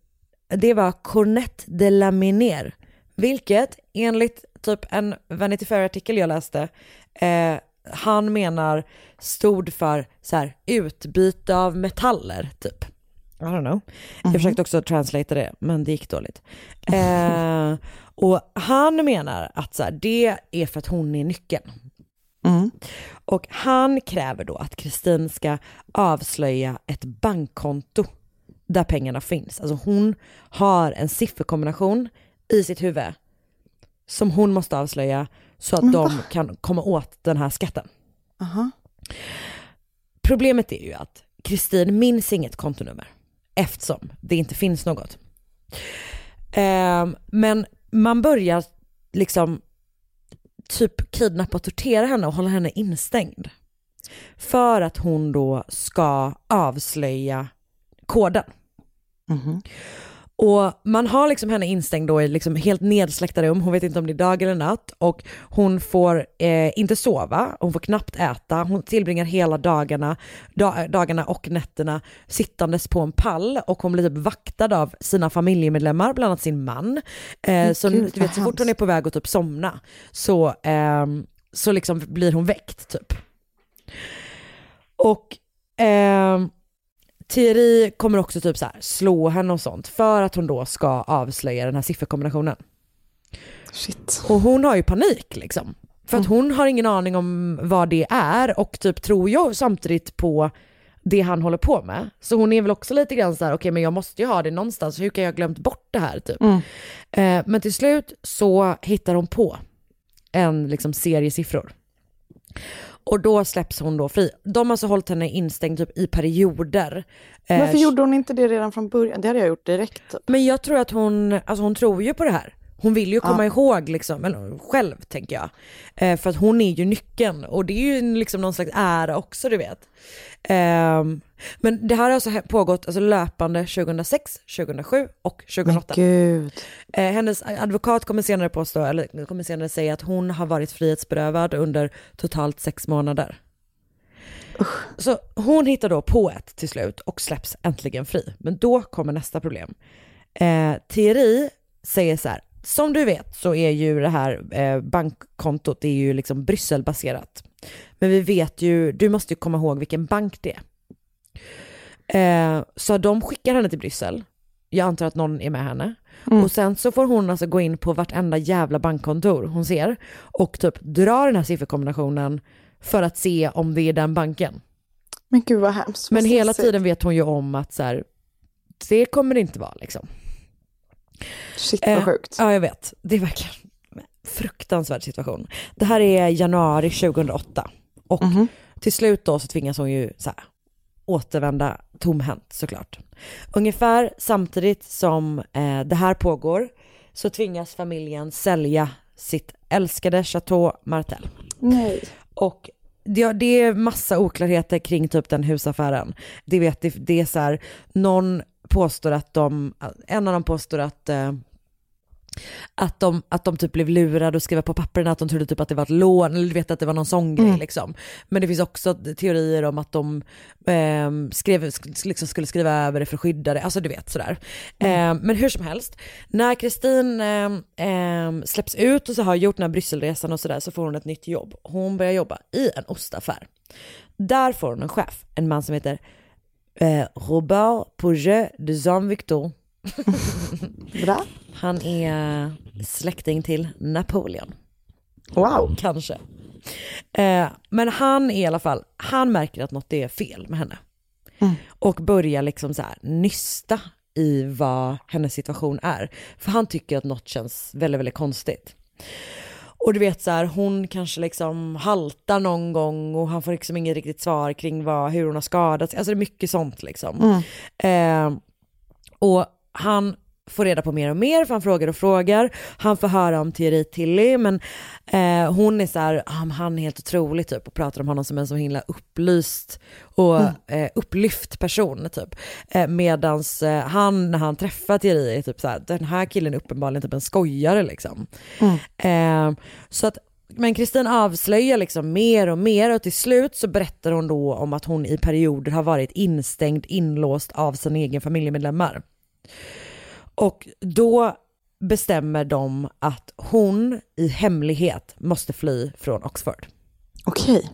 det var Cornette de la Minière, vilket enligt typ en Vanity Fair-artikel jag läste, eh, han menar stod för så här, utbyte av metaller, typ. I don't know. Jag försökte också translata det, men det gick dåligt. Eh, och han menar att så här, det är för att hon är nyckeln. Mm. Och han kräver då att Kristin ska avslöja ett bankkonto där pengarna finns. Alltså hon har en sifferkombination i sitt huvud som hon måste avslöja så att de kan komma åt den här skatten. Aha. Problemet är ju att Kristin minns inget kontonummer eftersom det inte finns något. Ehm, men man börjar liksom typ kidnappa och tortera henne och hålla henne instängd. För att hon då ska avslöja koden. Och man har liksom henne instängd då i liksom helt nedsläckta rum, hon vet inte om det är dag eller natt. Och hon får eh, inte sova, hon får knappt äta, hon tillbringar hela dagarna, da, dagarna och nätterna sittandes på en pall. Och hon blir typ vaktad av sina familjemedlemmar, bland annat sin man. Eh, så Gud, du vet, så fort hon är på väg att typ somna så, ehm, så liksom blir hon väckt typ. Och ehm, Thierry kommer också typ så här slå henne och sånt för att hon då ska avslöja den här sifferkombinationen. Shit. Och hon har ju panik liksom. För att hon har ingen aning om vad det är och typ tror jag samtidigt på det han håller på med. Så hon är väl också lite grann så här, okej men jag måste ju ha det någonstans, hur kan jag ha glömt bort det här typ? Eh, men till slut så hittar hon på en liksom serie siffror. Och då släpps hon då fri. De har alltså hållit henne instängd typ i perioder. Eh, Varför gjorde hon inte det redan från början? Det hade jag gjort direkt. Typ. Men jag tror att hon, alltså hon tror ju på det här. Hon vill ju komma Ja. ihåg liksom, eller själv tänker jag. Eh, för att hon är ju nyckeln och det är ju liksom någon slags ära också du vet. Ehm, men det här har alltså pågått alltså, löpande 2006, 2007 och 2008. Men gud. Eh, hennes advokat kommer senare påstå, eller kommer senare säga att hon har varit frihetsberövad under totalt sex månader. Så hon hittar då på ett till slut och släpps äntligen fri. Men då kommer nästa problem. Eh, Thierry säger så här, som du vet så är ju det här eh, bankkontot, det är ju liksom Brysselbaserat. Men vi vet ju, du måste ju komma ihåg vilken bank det är. Eh, så de skickar henne till Bryssel. Jag antar att någon är med henne. Mm. Och sen så får hon alltså gå in på vartenda jävla bankkontor hon ser och typ dra den här sifferkombinationen för att se om det är den banken. Men gud vad hemskt. Men hela tiden vet hon ju om att så här, det kommer det inte vara liksom. Shit vad Eh, sjukt. Ja, jag vet. Det är verkligen en fruktansvärd situation. Det här är januari 2008 och Mhm. till slut då så tvingas hon ju så här, återvända tomhänt såklart. Ungefär samtidigt som eh, det här pågår så tvingas familjen sälja sitt älskade Chateau Martel. Nej. Och det, det är massa oklarheter kring typ den husaffären. Det vet, det, det är så här, någon påstår att de, en av dem påstår att eh, att de, att de typ blev lurade och skrev på papperna att de trodde typ att det var ett lån, eller du vet att det var någon sån grej Mm. liksom. Men det finns också teorier om att de ehm, skrev, sk- liksom skulle skriva över det för att skydda det, alltså du vet sådär. Ehm, men hur som helst, när Kristin ehm, släpps ut och så har gjort den här Brysselresan och sådär så får hon ett nytt jobb. Hon börjar jobba i en ostaffär. Där får hon en chef, en man som heter eh, Robert Pouget de Jean-Victor. Bra. Han är släkting till Napoleon. Wow. Kanske. Eh, men han är i alla fall, han märker att något är fel med henne. Mm. Och börjar liksom så här nysta i vad hennes situation är. För han tycker att något känns väldigt, väldigt konstigt. Och du vet så här, hon kanske liksom haltar någon gång och han får liksom inget riktigt svar kring vad, hur hon har skadats. Alltså det är mycket sånt liksom. Eh, och han får reda på mer och mer för han frågar och frågar. Han får höra om Thierry Tilly men eh, hon är så här, ah, han är helt otrolig typ och pratar om honom som en så himla upplyst och eh, upplyft person typ. Eh, medans eh, han när han träffar Thierry är typ så här, den här killen är uppenbarligen typ en skojare liksom. Eh, så att men Kristin avslöjar liksom mer och mer och till slut så berättar hon då om att hon i perioder har varit instängd, inlåst av sina egen familjemedlemmar. Och då bestämmer de att hon i hemlighet måste fly från Oxford. Okej.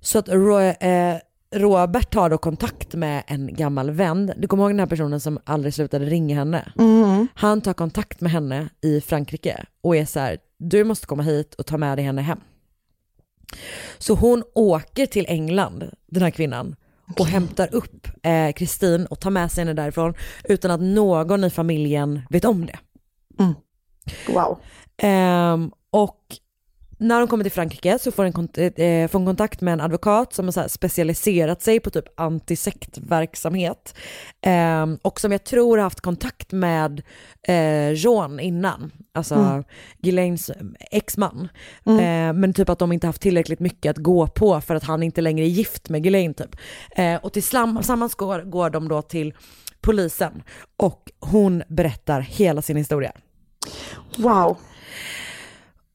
Så att Ro- eh, Robert tar då kontakt med en gammal vän. Du kommer ihåg den här personen som aldrig slutade ringa henne? Mm. Han tar kontakt med henne i Frankrike och är så här, du måste komma hit och ta med dig henne hem. Så hon åker till England, den här kvinnan, och hämtar upp eh, Kristin och tar med sig henne därifrån utan att någon i familjen vet om det. Wow. Ehm, och när de kommer till Frankrike så får de kont- eh, får de kontakt med en advokat som har specialiserat sig på typ antisektverksamhet. Ehm, och som jag tror har haft kontakt med eh, Jean innan, alltså Mm. Ghislaines exman. Eh, men typ att de inte haft tillräckligt mycket att gå på för att han inte längre är gift med Ghislaine typ. Eh, och tillsammans går, går de då till polisen och hon berättar hela sin historia. Wow.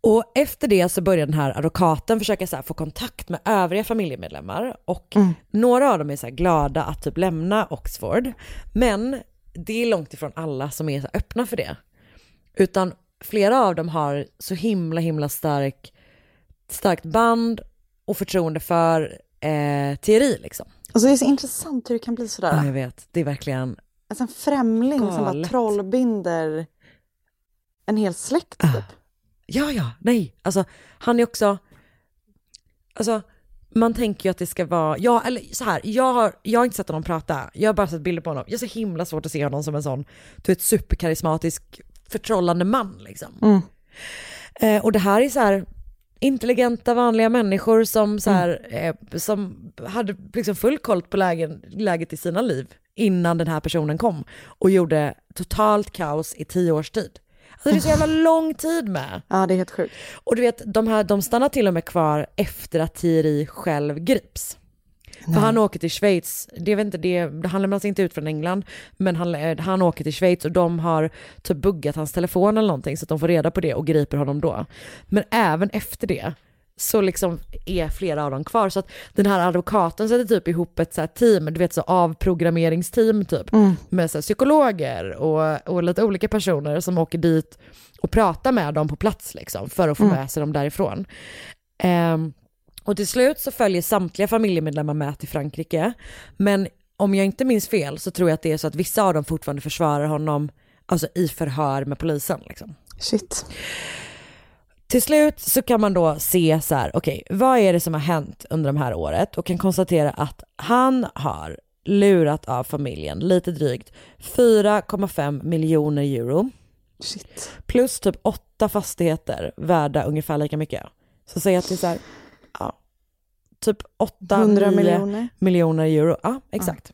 Och efter det så börjar den här advokaten försöka så få kontakt med övriga familjemedlemmar och några av dem är så glada att typ lämna Oxford. Men det är långt ifrån alla som är så öppna för det. Utan flera av dem har så himla himla stark, starkt band och förtroende för eh, Thierry liksom. Alltså det är så intressant hur det kan bli sådär. Ja, jag vet, det är verkligen, Alltså en främling som bara Galet. trollbinder en hel släkt Ah. Ja ja, nej, alltså han är också, alltså man tänker ju att det ska vara, ja eller så här, jag har, jag har inte sett honom prata, jag har bara sett bilder på honom. Jag har så himla svårt att se honom som en sån, du vet superkarismatisk, förtrollande man liksom. Mm. Eh, och det här är så här, intelligenta vanliga människor som, så här, eh, som hade liksom full koll på lägen, läget i sina liv innan den här personen kom och gjorde totalt kaos i tio års tid. Alltså det är så jävla lång tid med. Ja, det är helt sjukt. Och du vet, de, här, de stannar till och med kvar efter att Thierry själv grips. För han åker till Schweiz, det, vet inte, det, han lämnas inte ut från England, men han, eh, han åker till Schweiz och de har typ buggat hans telefon eller någonting så att de får reda på det och griper honom då. Men även efter det så liksom är flera av dem kvar. Så att den här advokaten sätter typ ihop ett så här team, du vet så avprogrammeringsteam typ, med så psykologer och, och lite olika personer som åker dit och pratar med dem på plats liksom för att få med sig dem därifrån. Ehm, och till slut så följer samtliga familjemedlemmar med till Frankrike. Men om jag inte minns fel så tror jag att det är så att vissa av dem fortfarande försvarar honom alltså i förhör med polisen. Liksom. Shit. Till slut så kan man då se så här, okej, vad är det som har hänt under de här året och kan konstatera att han har lurat av familjen lite drygt 4,5 miljoner euro Shit. plus typ åtta fastigheter värda ungefär lika mycket. Så säg att det är så här, ja, typ 8 100 9 miljoner. miljoner euro. Ja, exakt.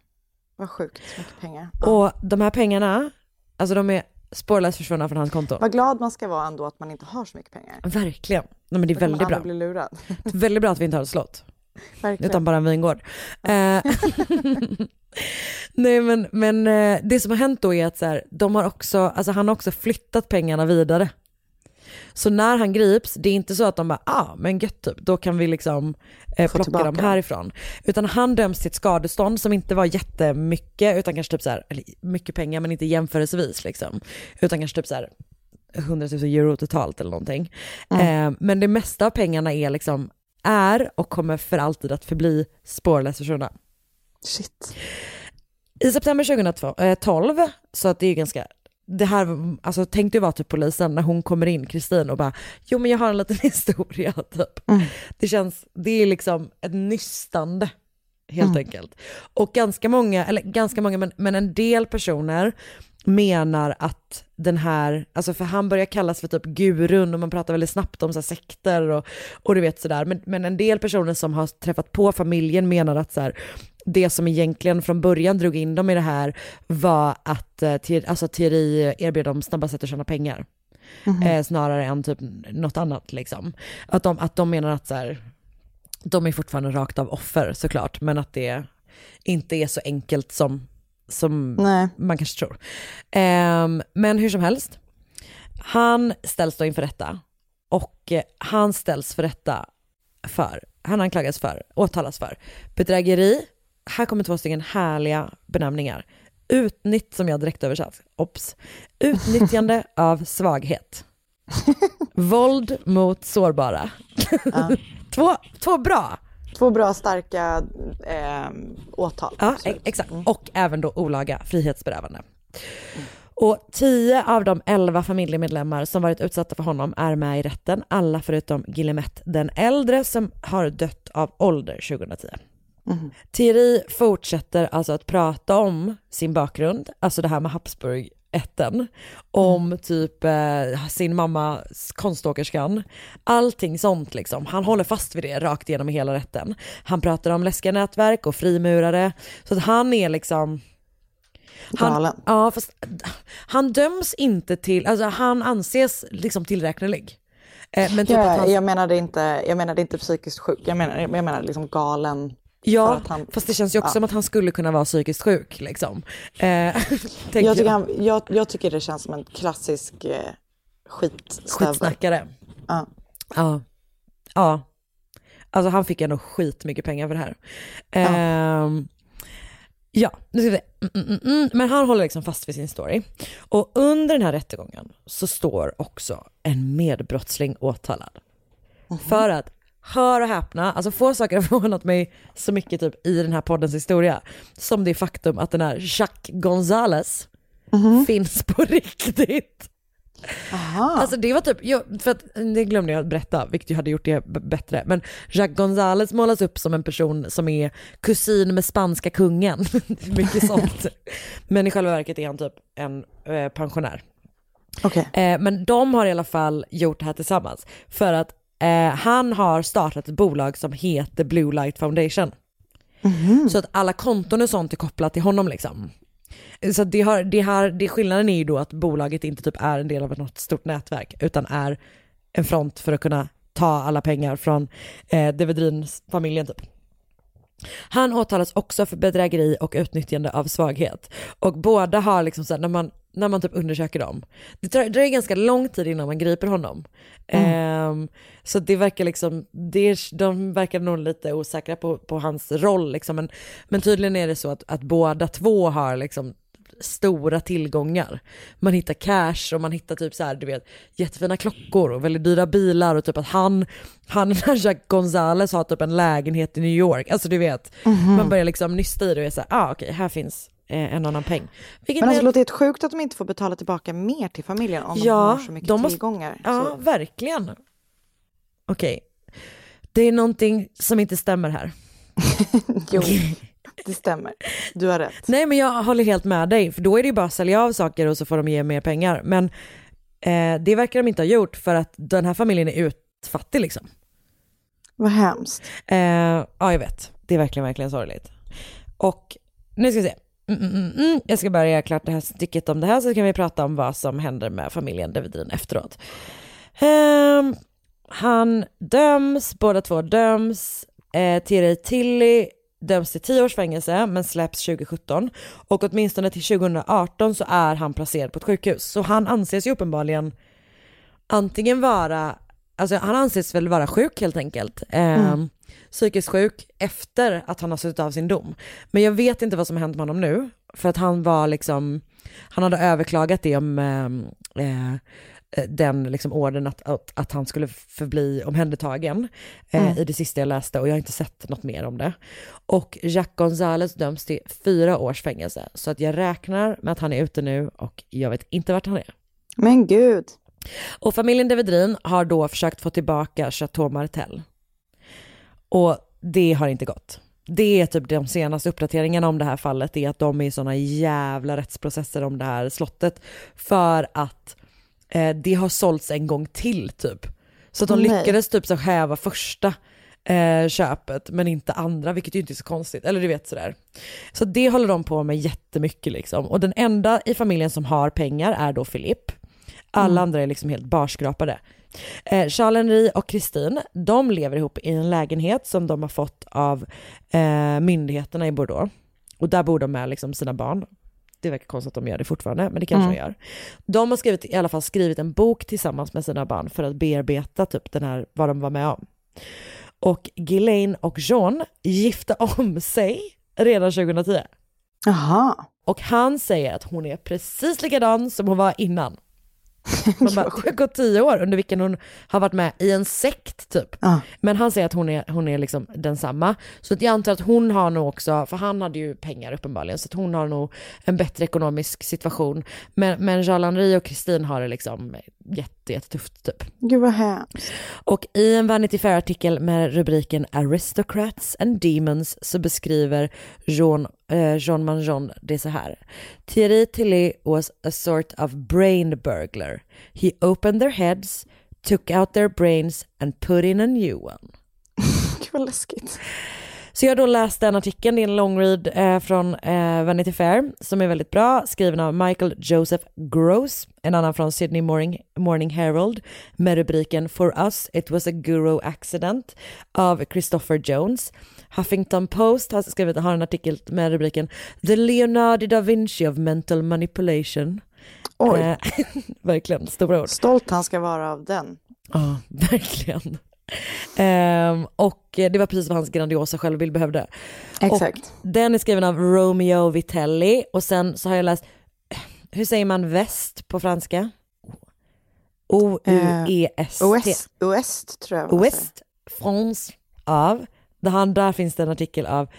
Vad sjukt mycket pengar. Och de här pengarna, alltså de är spårlöst försvunna från hans konto. Vad glad man ska vara ändå att man inte har så mycket pengar. Verkligen. Nej, men det är väldigt bra. bli lurad. Väldigt bra att vi inte har ett slott. Verkligen. utan bara en vingård. Eh, Nej men, men eh, det som har hänt då är att så här, de har också, alltså han har också flyttat pengarna vidare. Så när han grips, det är inte så att de bara, ah men gött typ, då kan vi liksom eh, plocka tillbaka. dem härifrån. Utan han döms till ett skadestånd som inte var jättemycket, utan kanske typ så här, eller mycket pengar men inte jämförelsevis liksom. Utan kanske typ så här 100 000 euro totalt eller någonting. Eh, men det mesta av pengarna är liksom, är och kommer för alltid att förbli spårlöst försvunna. Shit. I september 2012, så att det är ganska, det här, alltså tänk dig vara typ polisen när hon kommer in, Kristin, och bara, jo men jag har en liten historia typ. Det känns, det är liksom ett nystande helt enkelt. Och ganska många, eller ganska många, men, men en del personer menar att den här, alltså för han börjar kallas för typ gurun och man pratar väldigt snabbt om så sekter och, och du vet sådär. Men, men en del personer som har träffat på familjen menar att så här, det som egentligen från början drog in dem i det här var att eh, alltså Thierry erbjöd dem snabba sätt att tjäna pengar. Eh, snarare än typ något annat liksom. Att de, att de menar att så här, de är fortfarande rakt av offer såklart, men att det inte är så enkelt som, som Nej. man kanske tror. Ehm, men hur som helst, han ställs då inför rätta och eh, han ställs för rätta för, han anklagas för, åtalas för bedrägeri, här kommer två stycken härliga benämningar. Utnytt, som jag direkt översatt, ops. Utnyttjande av svaghet. Våld mot sårbara. två, två bra. Två bra starka eh, åtal. Ja, Absolut. exakt. Och även då olaga frihetsberövande. Och tio av de elva familjemedlemmar som varit utsatta för honom är med i rätten, alla förutom Guillemette den äldre som har dött av ålder 2010. Thierry fortsätter alltså att prata om sin bakgrund, alltså det här med Habsburg ätten, om typ eh, sin mamma konståkerskan, allting sånt liksom. Han håller fast vid det rakt igenom hela rätten. Han pratar om läskiga nätverk och frimurare, så att han är liksom han, Galen. Ja, fast han döms inte till, alltså han anses liksom tillräknelig. Eh, men typ Ja, han, jag, menade inte, jag menade inte psykiskt sjuk, jag menar, jag menar liksom galen. Ja, han- fast det känns ju också ja. som att han skulle kunna vara psykiskt sjuk liksom. Eh, Jag tycker, han, jag, jag tycker det känns som en klassisk eh, skitstövel. Skitsnackare. Ja. Ja. Ja. Alltså han fick ändå skitmycket pengar för det här. Ehm, ja, nu ska vi se. Mm, mm, mm. Men han håller liksom fast vid sin story. Och under den här rättegången så står också en medbrottsling åtalad. För att, hör och häpna, alltså få saker har förvånat mig så mycket typ i den här poddens historia. Som det faktum att den här Jacques Gonzales finns på riktigt. Aha. Alltså det var typ, jag, för att, det glömde jag berätta, vilket ju hade gjort det bättre. Men Jacques Gonzales målas upp som en person som är kusin med spanska kungen. Mycket sånt. Men i själva verket är han typ en eh, pensionär. Okej. Eh, men de har i alla fall gjort det här tillsammans. För att Eh, han har startat ett bolag som heter Blue Light Foundation. Så att alla konton och sånt är kopplat till honom liksom. Så det, har, det, har, det skillnaden är ju då att bolaget inte typ är en del av något stort nätverk utan är en front för att kunna ta alla pengar från eh, Devedrin-familjen typ. Han åtalas också för bedrägeri och utnyttjande av svaghet. Och båda har liksom så här, när man, när man typ undersöker dem, det dröjer, ganska lång tid innan man griper honom. Ehm, så det verkar liksom, det, är- de verkar nog lite osäkra på, på hans roll liksom. Men, men tydligen är det så att, att båda två har liksom stora tillgångar. Man hittar cash och man hittar typ så här, du vet, jättefina klockor och väldigt dyra bilar och typ att han, han Jack Gonzales har typ en lägenhet i New York. Alltså du vet, man börjar liksom nysta i det och är så här, ah okej, här finns eh, en annan peng. Vilket Men alltså, är- det låter helt sjukt att de inte får betala tillbaka mer till familjen om de Ja, har så mycket de måste- tillgångar. Ja, Så, verkligen. Okej. Det är någonting som inte stämmer här. jo, det stämmer. Du har rätt. Nej men jag håller helt med dig, för då är det ju bara att sälja av saker och så får de ge mer pengar. Men eh, det verkar de inte ha gjort för att den här familjen är utfattig liksom. Vad hemskt. Eh, ja jag vet, det är verkligen, verkligen sorgligt. Och nu ska vi se. Mm, mm, mm, mm. Jag ska bara göra klart det här stycket om det här så kan vi prata om vad som händer med familjen Davidin efteråt. Um, han döms, båda två döms. Eh, Thierry Tilly döms till 10 års fängelse men släpps 2017 och åtminstone till 2018 så är han placerad på ett sjukhus. Så han anses ju uppenbarligen antingen vara, alltså han anses väl vara sjuk helt enkelt. Eh, Psykiskt sjuk efter att han har suttit av sin dom. Men jag vet inte vad som har hänt med honom nu. För att han var liksom, han hade överklagat det om eh, eh, den liksom orden att, att, att han skulle förbli omhändertagen eh, i det sista jag läste och jag har inte sett något mer om det. Och Jack Gonzales döms till fyra års fängelse. Så att jag räknar med att han är ute nu och jag vet inte vart han är. Men gud. Och familjen Devedrin har då försökt få tillbaka Chateau Martel. Och det har inte gått. Det är typ de senaste uppdateringarna om det här fallet, är att de är i sådana jävla rättsprocesser om det här slottet. För att eh, det har sålts en gång till typ. Så att de Nej. lyckades typ så häva första eh, köpet men inte andra, vilket ju inte är så konstigt. Eller du vet sådär. Så det håller de på med jättemycket liksom. Och den enda i familjen som har pengar är då Philip. Alla andra är liksom helt barskrapade. Eh, Charles-Henri och Christine, de lever ihop i en lägenhet som de har fått av eh, myndigheterna i Bordeaux. Och där bor de med liksom sina barn. Det verkar konstigt att de gör det fortfarande, men det kanske de gör. De har skrivit, i alla fall skrivit en bok tillsammans med sina barn för att bearbeta typ den här, vad de var med om. Och Ghislaine och John gifte om sig redan 2010. Jaha. Och han säger att hon är precis likadan som hon var innan. Man bara, det har gått tio år under vilken hon har varit med i en sekt typ. Ja. Men han säger att hon är, hon är liksom densamma. Så att jag antar att hon har nog också, för han hade ju pengar uppenbarligen, så att hon har nog en bättre ekonomisk situation. Men, men Jean-Henri och Kristin har det liksom jätte, jättetufft typ. Gud vad hemskt. Och i en Vanity Fair-artikel med rubriken Aristocrats and Demons så beskriver Jean, eh, Jean Manjon det så här. Thierry Tilly was a sort of brain burglar. He opened their heads, took out their brains and put in a new one. Gud vad läskigt. Så jag då läst den artikeln, det är en long read eh, från eh, Vanity Fair som är väldigt bra, skriven av Michael Joseph Gross, en annan från Sydney Morning, Morning Herald med rubriken For us it was a guru accident av Christopher Jones. Huffington Post har skrivit, har en artikel med rubriken The Leonardo da Vinci of mental manipulation. Oj. Eh, verkligen, stora ord. Stolt han ska vara av den. Ja, verkligen. Ehm, och det var precis vad hans grandiosa självbild behövde. Exakt. Och den är skriven av Romeo Vitelli och sen så har jag läst, hur säger man väst på franska? O-U-E-S-T. OS, OS tror jag. Ouest France av, han, där finns det en artikel av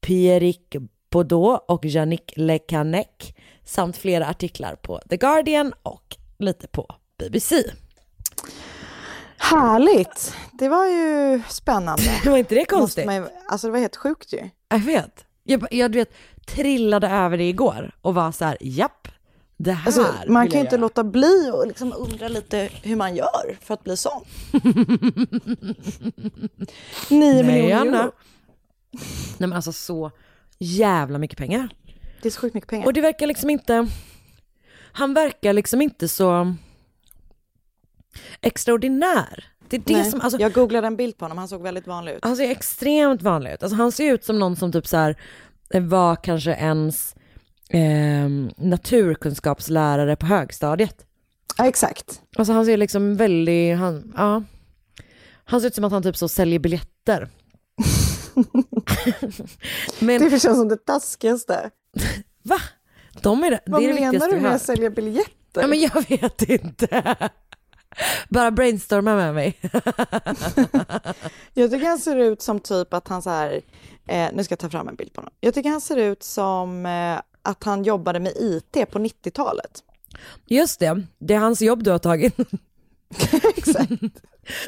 Pierrick Baudot och Yannick Lecanec samt flera artiklar på The Guardian och lite på BBC. Härligt. Det var ju spännande. Var inte det konstigt? man, alltså det var helt sjukt ju. Jag vet. Jag, jag du vet, trillade över det igår och var så här, japp, Det här Alltså, man kan ju inte göra. låta bli och liksom undra lite hur man gör för att bli sån. 9 Nej, miljoner euro. Nej men alltså så jävla mycket pengar. Det är så sjukt mycket pengar. Och det verkar liksom inte, han verkar liksom inte så extraordinär. Det är det Nej, som, alltså, Jag googlade en bild på honom, han såg väldigt vanlig ut. han ser extremt vanlig ut. Alltså han ser ut som någon som typ så här eh, var kanske ens eh, naturkunskapslärare på högstadiet. Ja, exakt. Alltså han ser liksom väldigt, han, ja. Han ser ut som att han typ så säljer biljetter. Men Det känns som det taskigaste. va? De är det, Vad det är det menar du med att sälja biljetter? Ja men jag vet inte. Bara brainstorma med mig. Jag tycker han ser ut som typ att han så här, eh, nu ska jag ta fram en bild på honom. Jag tycker han ser ut som eh, att han jobbade med IT på 90-talet. Just det, det är hans jobb du har tagit. Exakt.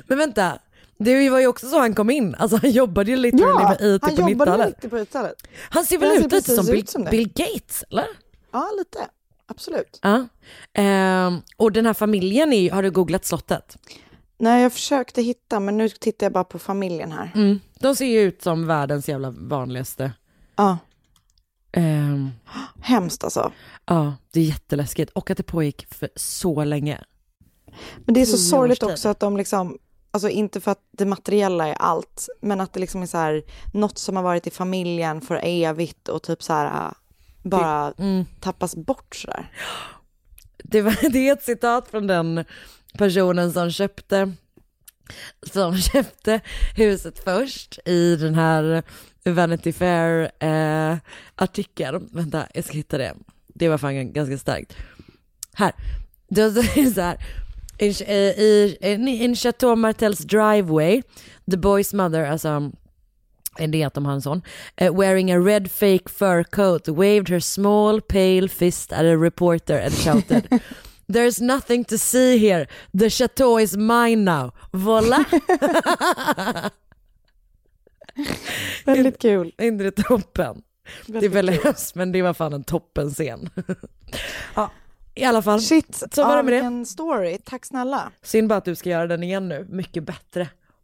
Men vänta, det var ju också så han kom in. Alltså han jobbade ju literally Ja, med IT på jobbade med 90-talet. IT på 90-talet. Han ser väl Han ut lite som ut som. Bill Gates, eller? Ja, lite. Absolut. Ja. Ehm, och den här familjen, är, har du googlat slottet? Nej, jag försökte hitta, men nu tittar jag bara på familjen här. Mm. De ser ju ut som världens jävla vanligaste. Ja, Ehm, hemskt alltså. ja, det är jätteläskigt. Och att det pågick för så länge. Men det är så sorgligt också att de liksom, alltså inte för att det materiella är allt, men att det liksom är så här, något som har varit i familjen för evigt och typ så här, bara Mm. tappas bort så där. Det, var, det är ett citat från den personen som köpte, som köpte huset först i den här Vanity Fair eh, artikeln. Vänta, jag ska hitta det. Det var fan ganska starkt. Här. Det är så här. In, i, in, in Chateau Martels driveway, the boy's mother, alltså det är att de har en sån, eh, wearing a red fake fur coat, waved her small pale fist at a reporter and shouted There's nothing to see here, the chateau is mine now, voila! Väldigt kul. Inte det toppen? Det är Väldigt väldigt hemskt men det var fan en toppen scen. ja, i alla fall. Shit, Så var det med det. story. Tack snälla. Synd bara att du ska göra den igen nu, mycket bättre.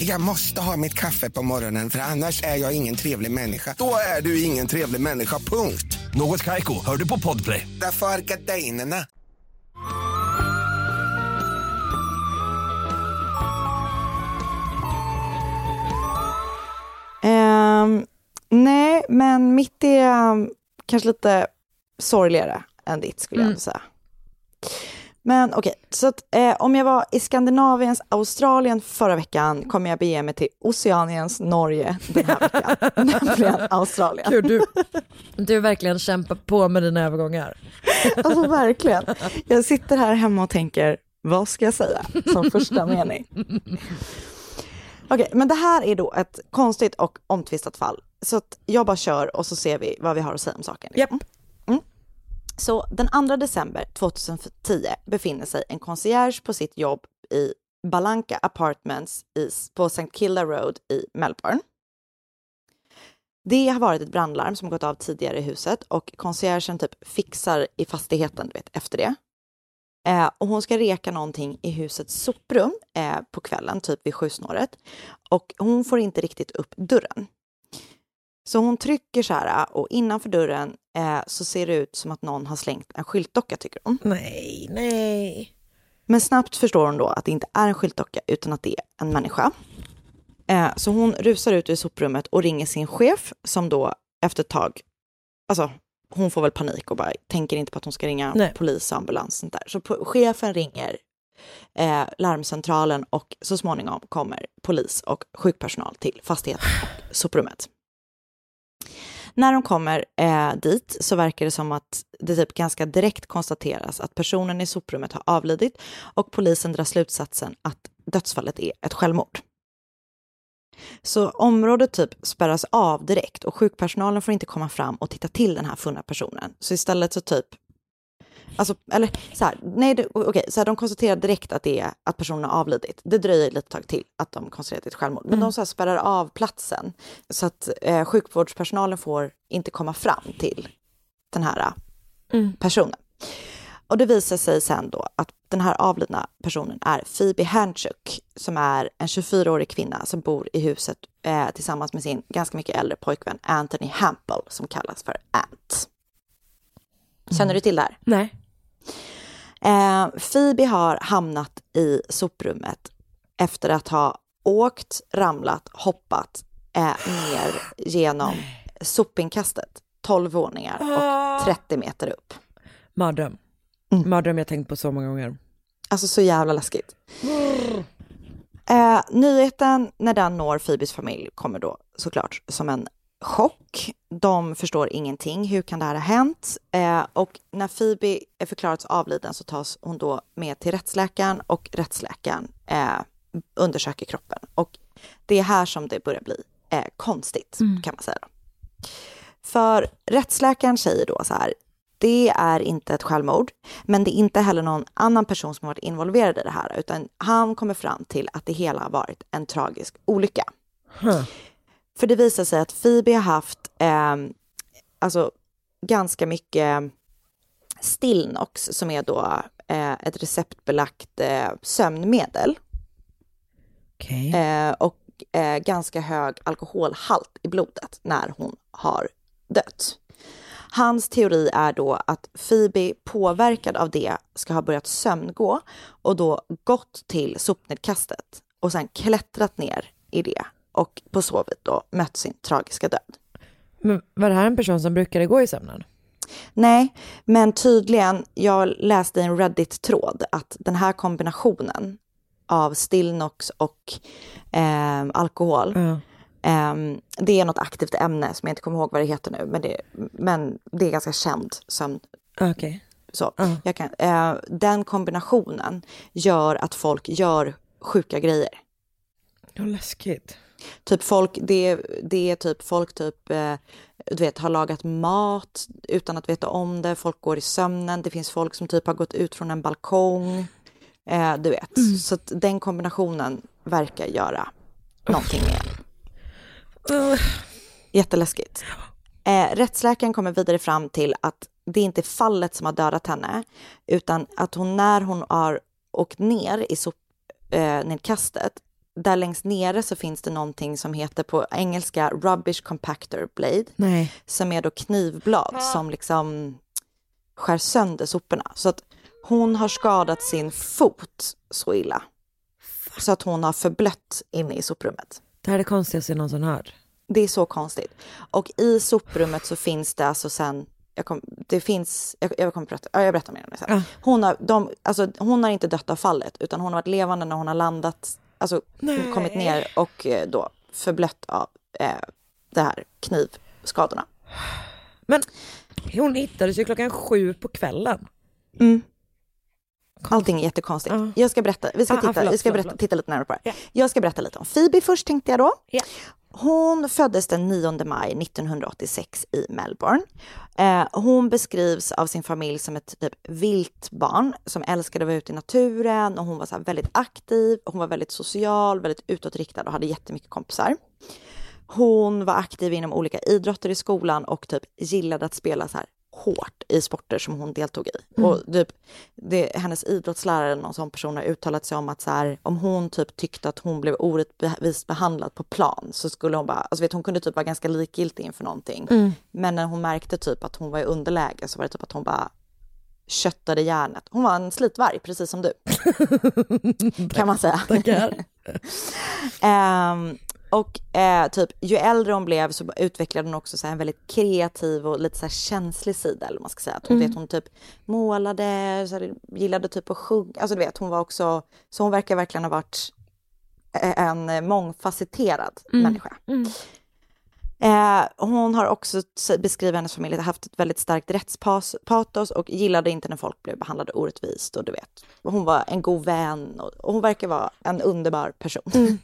Jag måste ha mitt kaffe på morgonen för annars är jag ingen trevlig människa. Då är du ingen trevlig människa, punkt. Något Kaiko, hör du på Podplay. Därför är gardinerna. Ehm, nej, men mitt är um, kanske lite sorgligare än ditt skulle jag Mm. ändå säga. Men okej, så att, eh, om jag var i Skandinaviens Australien förra veckan kommer jag bege mig till Oceaniens Norge den här veckan, nämligen Australien. Gud, du, du verkligen kämpar på med dina övergångar. Alltså verkligen. Jag sitter här hemma och tänker, vad ska jag säga som första mening? Okej, men det här är då ett konstigt och omtvistat fall. Så jag bara kör och så ser vi vad vi har att säga om saken. liksom. Mm. Så den 2 december 2010 befinner sig en concierge på sitt jobb i Balanka Apartments i, på St. Kilda Road i Melbourne. Det har varit ett brandlarm som gått av tidigare i huset och conciergen typ fixar i fastigheten du vet, efter det. Eh, och hon ska reka någonting i husets soprum eh, på kvällen, typ vid sjusnåret. Och hon får inte riktigt upp dörren. Så hon trycker så här och innanför dörren eh, så ser det ut som att någon har slängt en skyltdocka tycker hon. Nej, nej. Men snabbt förstår hon då att det inte är en skyltdocka utan att det är en människa. Eh, så hon rusar ut ur soprummet och ringer sin chef som då efter ett tag, alltså hon får väl panik och bara tänker inte på att hon ska ringa Nej. polis och ambulans. Sånt där. Så chefen ringer eh, larmcentralen och så småningom kommer polis och sjukpersonal till fastigheten och soprummet. När de kommer eh, dit så verkar det som att det typ ganska direkt konstateras att personen i soprummet har avlidit och polisen drar slutsatsen att dödsfallet är ett självmord. Så området typ spärras av direkt och sjukpersonalen får inte komma fram och titta till den här funna personen. Så istället så typ Alltså, eller så här, nej, det, okej, så här, de konstaterar direkt att det är att personen har avlidit. Det dröjer lite tag till att de konstaterar att det är ett självmord. Men de så här, spärrar av platsen så att eh, sjukvårdspersonalen får inte komma fram till den här Mm. personen. Och det visar sig sen då att den här avlidna personen är Phoebe Hanchuk som är en 24-årig kvinna som bor i huset eh, tillsammans med sin ganska mycket äldre pojkvän Anthony Hampel som kallas för Ant. Känner du till det här? Nej. Eh, Phoebe har hamnat i soprummet efter att ha åkt, ramlat, hoppat eh, ner genom sopinkastet. 12 våningar och 30 meter upp. Mardröm. Mardröm jag tänkt på så många gånger. Alltså så jävla läskigt. Eh, nyheten när den når Phoebes familj kommer då såklart som en chock. De förstår ingenting. Hur kan det här ha hänt? Eh, och när Phoebe är förklarats avliden så tas hon då med till rättsläkaren och rättsläkaren eh, undersöker kroppen. Och det är här som det börjar bli eh, konstigt kan man säga. Då. För rättsläkaren säger då så här, det är inte ett självmord, men det är inte heller någon annan person som har varit involverad i det här, utan han kommer fram till att det hela har varit en tragisk olycka. För det visar sig att Phoebe har haft eh, alltså, ganska mycket Stilnox som är då eh, ett receptbelagt eh, sömnmedel. Eh, och eh, ganska hög alkoholhalt i blodet när hon har dött. Hans teori är då att Phoebe påverkad av det ska ha börjat sömngå och då gått till sopnedkastet och sen klättrat ner i det och på så vis då mött sin tragiska död. Men var det här en person som brukade gå i sömnen? Nej, men tydligen, jag läste i en Reddit-tråd att den här kombinationen av Stilnox och eh, alkohol, eh, det är något aktivt ämne som jag inte kommer ihåg vad det heter nu, men det, men det är ganska känt som Okej. så. Jag kan, eh, den kombinationen gör att folk gör sjuka grejer. Ja, läskigt. Typ folk, det, det är typ folk typ, eh, du vet, har lagat mat utan att veta om det. Folk går i sömnen. Det finns folk som typ har gått ut från en balkong. Eh, du vet, så att den kombinationen verkar göra någonting med. Jätteläskigt. Eh, rättsläkaren kommer vidare fram till att det inte är fallet som har dödat henne, utan att hon när hon har åkt ner i sopnedkastet, där längst nere så finns det någonting som heter på engelska rubbish compactor blade, Nej. som är då knivblad som liksom skär sönder soporna. Så att hon har skadat sin fot så illa, så att hon har förblött inne i soprummet. Det här är det konstigaste jag någonsin hört. Det är så konstigt. Och i soprummet så finns det alltså sen, jag kom, det finns, jag, jag kommer berätta, ja, jag berättar mer om det sen. Hon, har, de, alltså, hon har inte dött av fallet utan hon har varit levande när hon har landat, alltså Nej. kommit ner och eh, då förblött av eh, det här knivskadorna. Men hon hittades ju klockan sju på kvällen. Mm. Allting är jättekonstigt. Jag ska berätta, vi ska, Ah, ah, titta, förlåt, vi ska berätta, förlåt. titta lite närmare på det. Jag ska berätta lite om Phoebe först tänkte jag då. Ja. Hon föddes den 9 maj 1986 i Melbourne. Eh, hon beskrivs av sin familj som ett typ vilt barn som älskade att vara ute i naturen och hon var så här väldigt aktiv. Hon var väldigt social, väldigt utåtriktad och hade jättemycket kompisar. Hon var aktiv inom olika idrotter i skolan och typ gillade att spela så här hårt i sporter som hon deltog i. Mm. Och typ, det, hennes idrottslärare, någon sån person, har uttalat sig om att så här, om hon typ tyckte att hon blev orättvist behandlad på plan så skulle hon bara, alltså vet hon kunde typ vara ganska likgiltig inför någonting. Mm. Men när hon märkte typ att hon var i underläge så var det typ att hon bara köttade järnet. Hon var en slitvarg, precis som du. kan man säga. Tackar. Ehm, och eh, typ ju äldre hon blev så utvecklade hon också så en väldigt kreativ och lite så känslig sida eller man ska säga. Att hon, Mm. vet, hon typ målade, så här, gillade typ att sjunga. Alltså du vet, hon var också, så hon verkar verkligen ha varit eh, en mångfacetterad Mm. människa. Eh, hon har också beskrivit hennes familj haft ett väldigt starkt rättspatos och gillade inte när folk blev behandlade orättvist och du vet. Hon var en god vän och, och hon verkar vara en underbar person.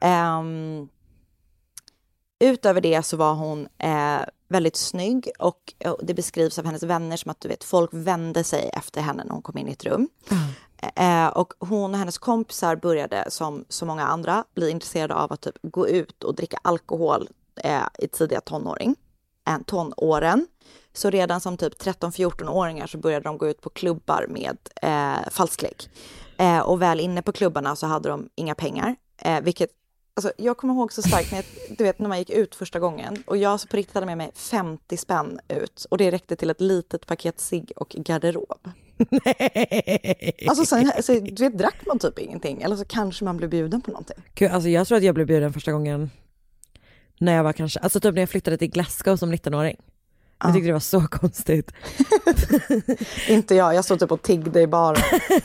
Ehm, utöver det så var hon eh, väldigt snygg och, och det beskrivs av hennes vänner som att du vet, folk vände sig efter henne när hon kom in i ett rum. Eh, och hon och hennes kompisar började som så många andra bli intresserade av att typ gå ut och dricka alkohol eh, i tidiga tonåring, eh, tonåren. Så redan som typ 13-14-åringar så började de gå ut på klubbar med eh, falsklänk. Eh, och väl inne på klubbarna så hade de inga pengar, eh, vilket Alltså, jag kommer ihåg så starkt när, jag, du vet, när man gick ut första gången och jag på riktigt hade med mig 50 spänn ut och det räckte till ett litet paket cigg och garderob. Alltså sen, så, du vet, drack man typ ingenting eller så kanske man blev bjuden på någonting. Gud, alltså jag tror att jag blev bjuden första gången när jag var kanske, alltså typ när jag flyttade till Glasgow som 19-åring. Jag tyckte det var så konstigt. Inte jag, jag stod typ och tiggde i baren.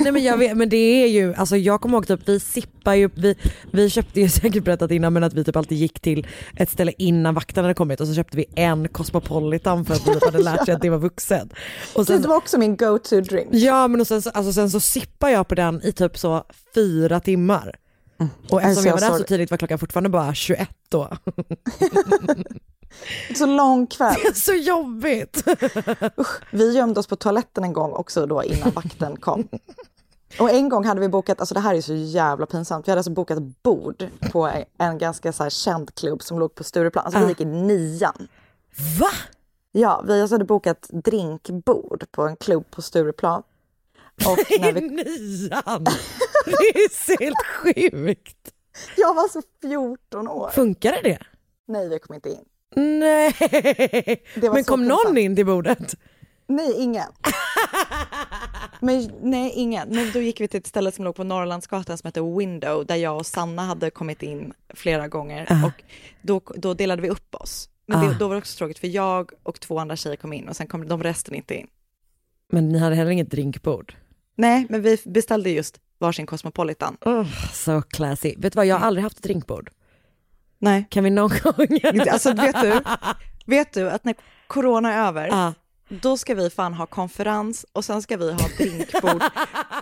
Nej men jag vet, men det är ju, alltså jag kommer ihåg typ vi sippar ju, vi, vi köpte ju säkert berättat innan men att vi typ alltid gick till ett ställe innan vakten hade kommit och så köpte vi en Cosmopolitan för att vi hade lärt sig att det var vuxen. Och det var också min go-to drink. Ja men och sen, så, alltså, sen så sippar jag på den i typ så fyra timmar. Och eftersom Alltså, jag var där så tidigt var klockan fortfarande bara 21 då. Så lång kväll. så jobbigt. Vi gömde oss på toaletten en gång också då innan vakten kom. Och en gång hade vi bokat, alltså det här är så jävla pinsamt, vi hade alltså bokat bord på en ganska så här känd klubb som låg på Stureplan. Alltså vi Ah. gick i nian. Va? Ja, vi alltså hade bokat drinkbord på en klubb på Stureplan. Och när vi... nian? Det är så helt sjukt. Jag var så 14 år. Funkade det? Nej, vi kom inte in. Nej. Men kom någon pinsamt. in till bordet? Nej, ingen. Men, nej, ingen. Men då gick vi till ett ställe som låg på Norrlandsgatan som heter Window, där jag och Sanna hade kommit in flera gånger. Ah. Och då, då delade vi upp oss. Men Ah. det, då var det också tråkigt, för jag och två andra tjejer kom in och sen kom de resten inte in. Men ni hade heller inget drinkbord? Nej, men vi beställde just varsin Cosmopolitan. Oh, så classy. Vet du vad, jag har aldrig haft ett drinkbord. Nej. Kan vi någon gång? Alltså vet du, vet du att när corona är över, Ah. då ska vi fan ha konferens och sen ska vi ha drinkbord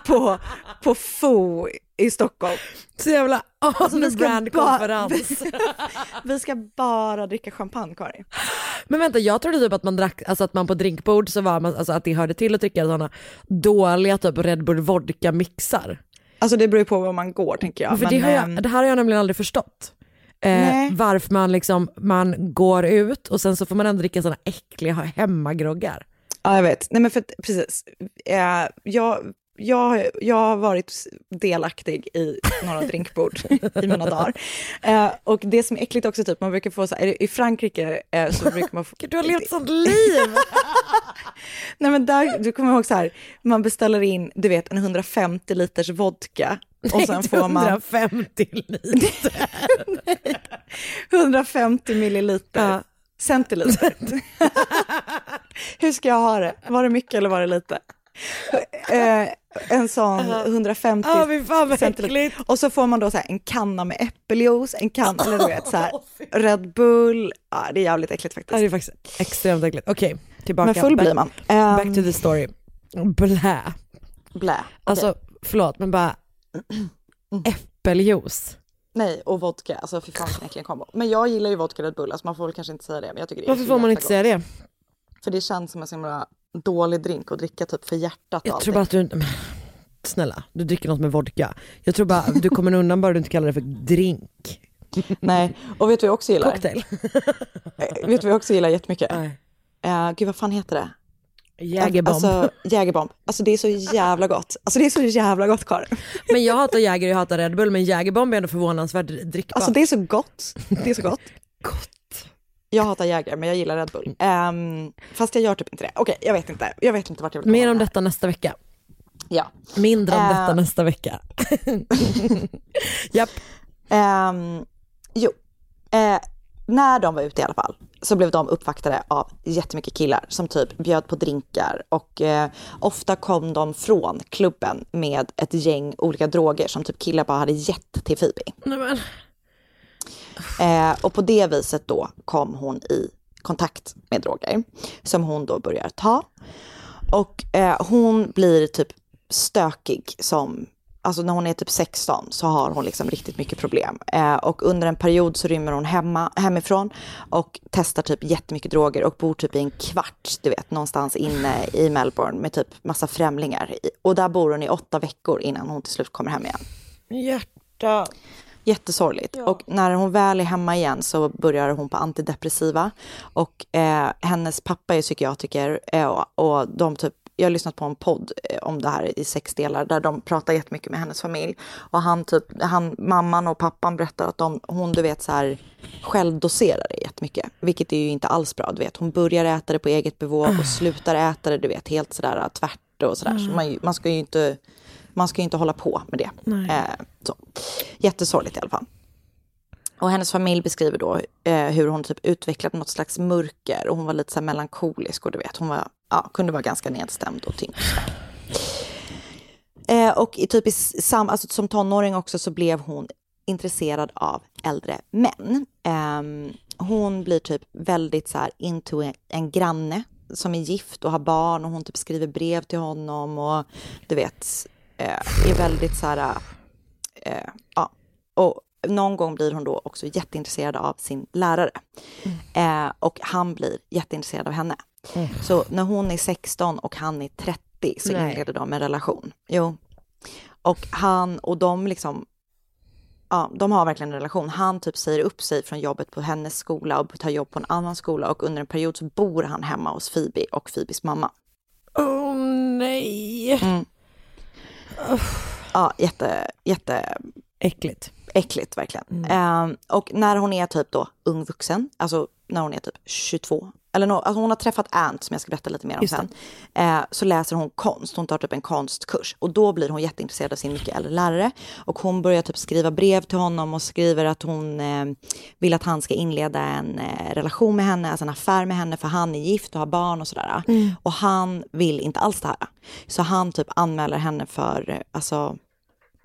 på, på FO i Stockholm. Så jävla Alltså, vi. Vi ska bara dricka champagne, Karin. Men vänta, jag trodde typ att man drack, alltså att man på drinkbord så var man, alltså att det hörde till att dricka sådana dåliga typ Red Bull vodka mixar. Alltså det beror ju på var man går, tänker jag. För Men, det, har ehm, jag, det här har jag nämligen aldrig förstått. Eh, varför man liksom, man går ut och sen så får man ändå dricka sådana äckliga hemmagroggar. Ja, jag vet. Nej, men för precis. Eh, jag, jag, jag har varit delaktig i några drinkbord i mina dagar. Eh, och det som är äckligt också, typ, man brukar få så här, i Frankrike eh, så brukar man få... Du har levt sånt liv! Nej men där, du kommer ihåg så här, man beställer in, du vet, en 150 liters vodka och sen får man 150 liter. 150 milliliter. Ja. Centiliter. Hur ska jag ha det? Var det mycket eller var det lite? Eh, en sån 150 Ja, fy fan vad centiliter. Och så får man då så en kanna med äppeljuice, en kanna, eller du vet så här, Red Bull. Ja, det är jävligt äckligt Ja, faktiskt. det är faktiskt extremt äckligt. Okej, tillbaka. Men full back, blir man. Ehm, Back to the story. Blä. Blä. Okej. Alltså förlåt men bara äppeljuice. Nej, och vodka. Alltså fy fan vilken äcklig kombo. Men jag gillar ju vodka Red Bull, alltså man får väl kanske inte säga det, men jag tycker det är Varför får man inte säga det? För det känns som en så himla dålig drink att dricka typ för hjärtat och Jag tror bara att du snälla du dricker något med vodka. Jag tror bara du kommer undan bara du inte kallar det för drink. Nej, och vet du vad jag också gillar? Cocktail. Eh, vet du vad jag också gillar jättemycket? Nej. Uh, gud vad fan heter det? Jägerbomb. Alltså jägerbomb. Alltså det är så jävla gott. Alltså det är så jävla gott Karin. Men jag hatar Jäger och jag hatar Red Bull men Jägerbomb är ändå förvånansvärt drickbart. Alltså det är så gott. Det är så gott. gott. Jag hatar Jäger men jag gillar Red Bull. Ehm, fast jag gör typ inte det. Okej, jag vet inte. Jag vet inte vart jag vill Mer om detta nästa vecka. Ja. Mindre om Eh. detta nästa vecka. Japp. Ehm, jo, eh, när de var ute i alla fall så blev de uppvaktade av jättemycket killar som typ bjöd på drinkar och eh, ofta kom de från klubben med ett gäng olika droger som typ killar bara hade gett till Phoebe. Men. Eh, och på det viset då kom hon i kontakt med droger som hon då börjar ta. Och eh, hon blir typ stökig som, alltså när hon är typ 16 så har hon liksom riktigt mycket problem. Eh, och under en period så rymmer hon hemma, hemifrån och testar typ jättemycket droger och bor typ i en kvart, du vet, någonstans inne i Melbourne med typ massa främlingar. Och där bor hon i åtta veckor innan hon till slut kommer hem igen. Hjärta. Jättesorgligt. Och när hon väl är hemma igen så börjar hon på antidepressiva. Och eh, hennes pappa är psykiatriker eh, och, och de typ jag har lyssnat på en podd eh, om det här i sex delar där de pratar jättemycket med hennes familj. Och han typ, han, mamman och pappan berättar att de, hon du vet så här självdoserar det jättemycket. Vilket är ju inte alls bra, du vet. Hon börjar äta det på eget bevåg och slutar äta det, du vet, helt sådär tvärt och sådär. Så man, man ska ju inte, man ska ju inte hålla på med det. Eh, så. Jättesorgligt i alla fall. Och hennes familj beskriver då eh, hur hon typ utvecklade något slags mörker och hon var lite så här melankolisk och du vet, hon var, ja, kunde vara ganska nedstämd och tyngd. Eh, och i typ i sam, alltså, som tonåring också så blev hon intresserad av äldre män. Eh, hon blir typ väldigt så här into en, en granne som är gift och har barn och hon typ skriver brev till honom och du vet, eh, är väldigt så här, eh, ja, och någon gång blir hon då också jätteintresserad av sin lärare. Eh, och han blir jätteintresserad av henne. Så när hon är 16 och han är 30 så Nej. inleder de en relation. Jo. Och han och de liksom, ja, de har verkligen en relation. Han typ säger upp sig från jobbet på hennes skola och tar jobb på en annan skola och under en period så bor han hemma hos Phoebe och Phoebes mamma. Åh nej. Mm. Ja, jätte, jätte Äckligt. äckligt verkligen. Ehm, och när hon är typ då ung vuxen, alltså när hon är typ 22, eller no, alltså hon har träffat Ant som jag ska berätta lite mer om sen, eh, så läser hon konst, hon tar typ en konstkurs och då blir hon jätteintresserad av sin mycket äldre lärare och hon börjar typ skriva brev till honom och skriver att hon eh, vill att han ska inleda en eh, relation med henne, alltså en affär med henne för han är gift och har barn och sådär. Och han vill inte alls det här. Så han typ anmäler henne för eh, alltså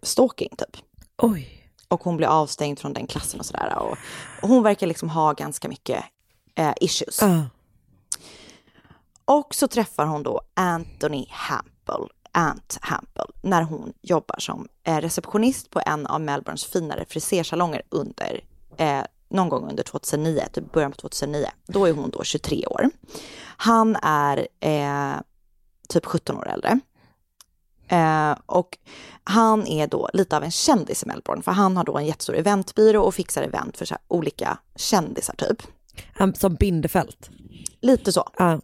stalking typ. Oj. Och hon blir avstängd från den klassen och sådär. Och, och hon verkar liksom ha ganska mycket eh, issues. Ja. Och så träffar hon då Anthony Hampel, Ant Hampel, när hon jobbar som eh, receptionist på en av Melbournes finare frisersalonger under eh, någon gång under 2009, typ början på 2009. Då är hon då 23 år. Han är eh, typ 17 år äldre. Eh, och han är då lite av en kändis i Melbourne, för han har då en jättestor eventbyrå och fixar event för så olika kändisar typ. Han som Bindefält. Lite så. Ja.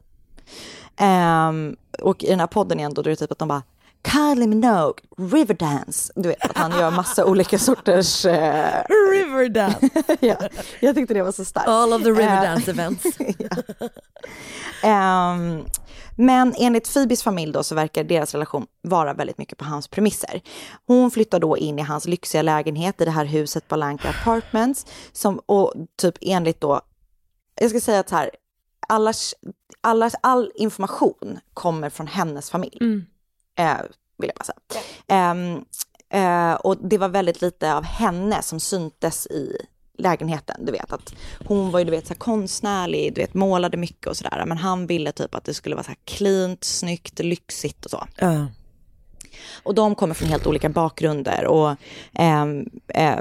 Ehm, och i den här podden igen då, då är det typ att de bara Kylie Minogue, Riverdance. Du vet att han gör massa olika sorters... Eh, Riverdance. ja, jag tyckte det var så starkt. All of the Eh, Riverdance events. Ehm, men enligt Phoebes familj då så verkar deras relation vara väldigt mycket på hans premisser. Hon flyttar då in i hans lyxiga lägenhet i det här huset Balanka Apartments. Som, och typ enligt då, jag ska säga att här, allas, allas, all information kommer från hennes familj. Eh, vill jag bara säga. Ehm, eh, och det var väldigt lite av henne som syntes i lägenheten. Du vet att hon var ju du vet, så konstnärlig, du vet målade mycket och sådär. Men han ville typ att det skulle vara så här cleant, snyggt, lyxigt och så. Ja. Och de kommer från helt olika bakgrunder och ehm, eh,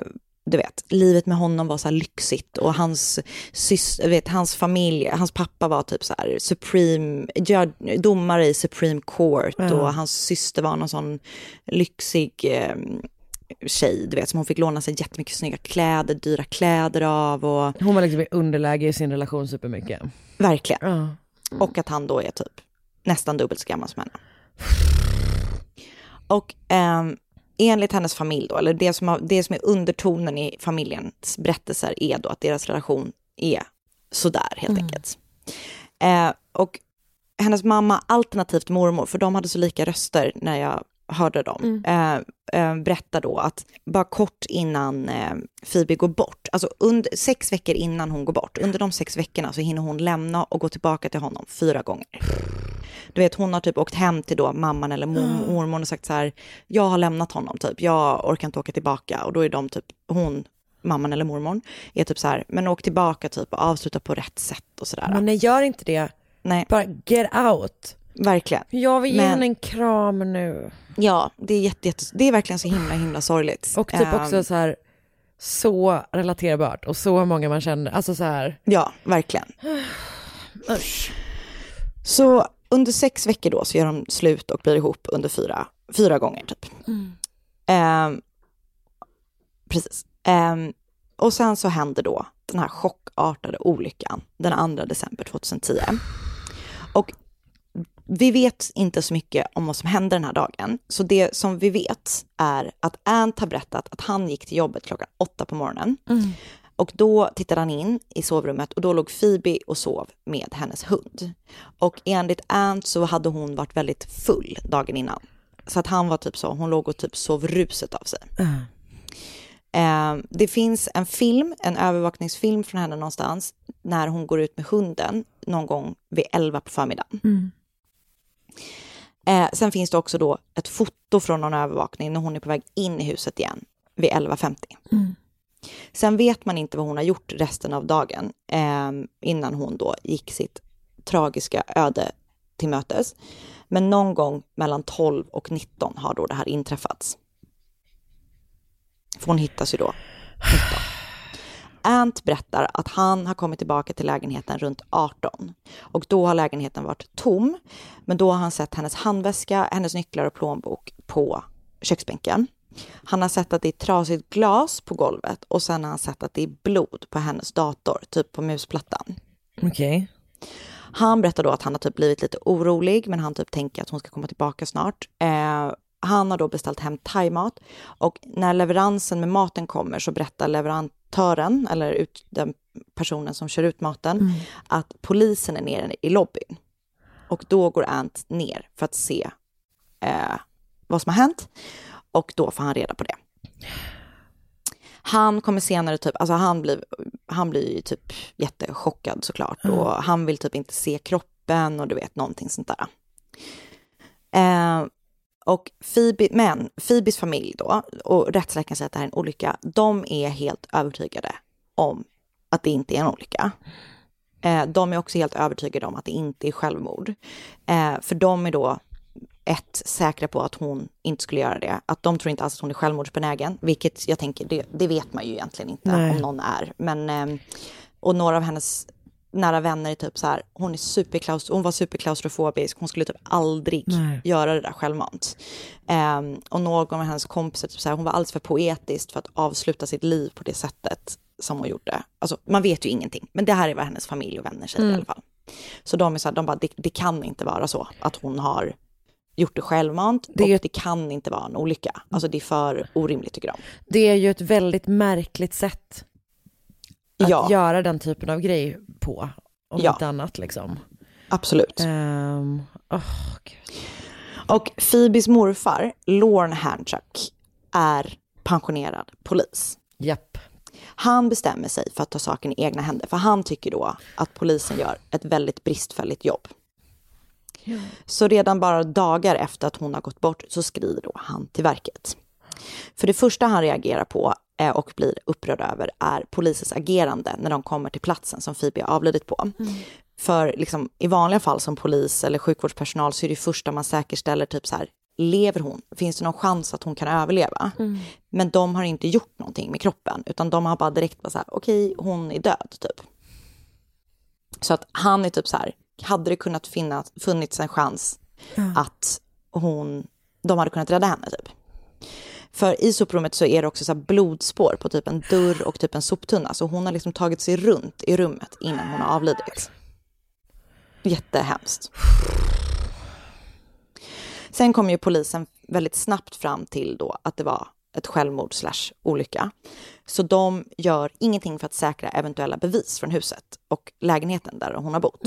du vet, livet med honom var så här lyxigt och hans, sys- vet, hans familj, hans pappa var typ så här supreme, domare i Supreme Court Ja. och hans syster var någon sån lyxig eh, tjej, du vet, som hon fick låna sig jättemycket snygga kläder, dyra kläder av och Hon var liksom i underläge i sin relation supermycket. verkligen. Ja. Och att han då är typ nästan dubbelt så gammal som henne. Och ehm, enligt hennes familj då, eller det som, har, det som är undertonen i familjens berättelser är då att deras relation är sådär helt enkelt. Eh, och hennes mamma, alternativt mormor, för de hade så lika röster när jag hörde dem, eh, eh, berättar då att bara kort innan eh, Phoebe går bort, alltså under, sex veckor innan hon går bort, under de sex veckorna så hinner hon lämna och gå tillbaka till honom fyra gånger. Du vet, hon har typ åkt hem till då mamman eller mor- mormor och sagt så här, jag har lämnat honom typ, jag orkar inte åka tillbaka och då är de typ, hon, mamman eller mormor, är typ så här, men åk tillbaka typ och avsluta på rätt sätt och sådär. Men nej, gör inte det. Nej. Bara get out. Verkligen. Jag vill ge Men- henne en kram nu. Ja, det är, jätte, jätte, det är verkligen så himla himla sorgligt. Och typ Ehm, också så här så relaterbart och så många man känner. Alltså så här. Ja, verkligen. Usch. Så under sex veckor då så gör de slut och blir ihop under fyra, fyra gånger typ. Ehm, precis. Ehm, och sen så händer då den här chockartade olyckan den 2 december 2010. Och vi vet inte så mycket om vad som hände den här dagen. Så det som vi vet är att Ant har berättat att han gick till jobbet klockan åtta på morgonen. Och då tittade han in i sovrummet och då låg Phoebe och sov med hennes hund. Och enligt Ant så hade hon varit väldigt full dagen innan. Så att han var typ så, hon låg och typ sov ruset av sig. Eh, det finns en film, en övervakningsfilm från henne någonstans, när hon går ut med hunden någon gång vid 11 på förmiddagen. Eh, sen finns det också då ett foto från någon övervakning när hon är på väg in i huset igen vid 11.50. Sen vet man inte vad hon har gjort resten av dagen eh, innan hon då gick sitt tragiska öde till mötes. Men någon gång mellan 12 och 19 har då det här inträffats. För hon hittas ju då 19. Ant berättar att han har kommit tillbaka till lägenheten runt 18 och då har lägenheten varit tom. Men då har han sett hennes handväska, hennes nycklar och plånbok på köksbänken. Han har sett att det är trasigt glas på golvet och sen har han sett att det är blod på hennes dator, typ på musplattan. Okej. Han berättar då att han har typ blivit lite orolig, men han typ tänker att hon ska komma tillbaka snart. Eh, han har då beställt hem thaimat och när leveransen med maten kommer så berättar leverantören, eller ut, den personen som kör ut maten, att polisen är nere i lobbyn. Och då går Ant ner för att se eh, vad som har hänt och då får han reda på det. Han kommer senare typ, alltså han blir, han blir typ jättechockad såklart och han vill typ inte se kroppen och du vet någonting sånt där. Eh, och Phoebe, men Phoebes familj då, och rättsläkaren säger att det här är en olycka, de är helt övertygade om att det inte är en olycka. Eh, de är också helt övertygade om att det inte är självmord. Eh, för de är då ett, säkra på att hon inte skulle göra det. Att de tror inte alls att hon är självmordsbenägen, vilket jag tänker, det, det vet man ju egentligen inte Nej. om någon är. Men, ehm, och några av hennes nära vänner är typ så här, hon, är superklaus, hon var superklaustrofobisk, hon skulle typ aldrig Nej. göra det där självmant. Ehm, och någon av hennes kompisar, typ så här, hon var alldeles för poetisk för att avsluta sitt liv på det sättet som hon gjorde. Alltså man vet ju ingenting, men det här är vad hennes familj och vänner säger i Mm. alla fall. Så de är så här, de bara, det, det kan inte vara så att hon har gjort det självmant Det och det kan inte vara en olycka. Alltså det är för orimligt tycker de. Det är ju ett väldigt märkligt sätt att Ja. göra den typen av grej på. Om Ja. inte annat liksom. Absolut. Ehm, åh, gud. Och Phoebes morfar, Lorne Handchuck, är pensionerad polis. Japp. Han bestämmer sig för att ta saken i egna händer, för han tycker då att polisen gör ett väldigt bristfälligt jobb. Så redan bara dagar efter att hon har gått bort så skrider då han till verket. För det första han reagerar på eh, och blir upprörd över är polisens agerande när de kommer till platsen som Phoebe har avlidit på. För liksom, i vanliga fall som polis eller sjukvårdspersonal så är det första man säkerställer typ så här, lever hon? Finns det någon chans att hon kan överleva? Men de har inte gjort någonting med kroppen, utan de har bara direkt bara så här, okej, hon är död, typ. Så att han är typ så här, hade det kunnat finnas, funnits en chans att hon, de hade kunnat rädda henne, typ. För i soprummet så är det också så blodspår på typ en dörr och typ en soptunna, så hon har liksom tagit sig runt i rummet innan hon har avlidit. Jättehemskt. Sen kom ju polisen väldigt snabbt fram till då att det var ett självmord slash olycka. Så de gör ingenting för att säkra eventuella bevis från huset och lägenheten där hon har bott.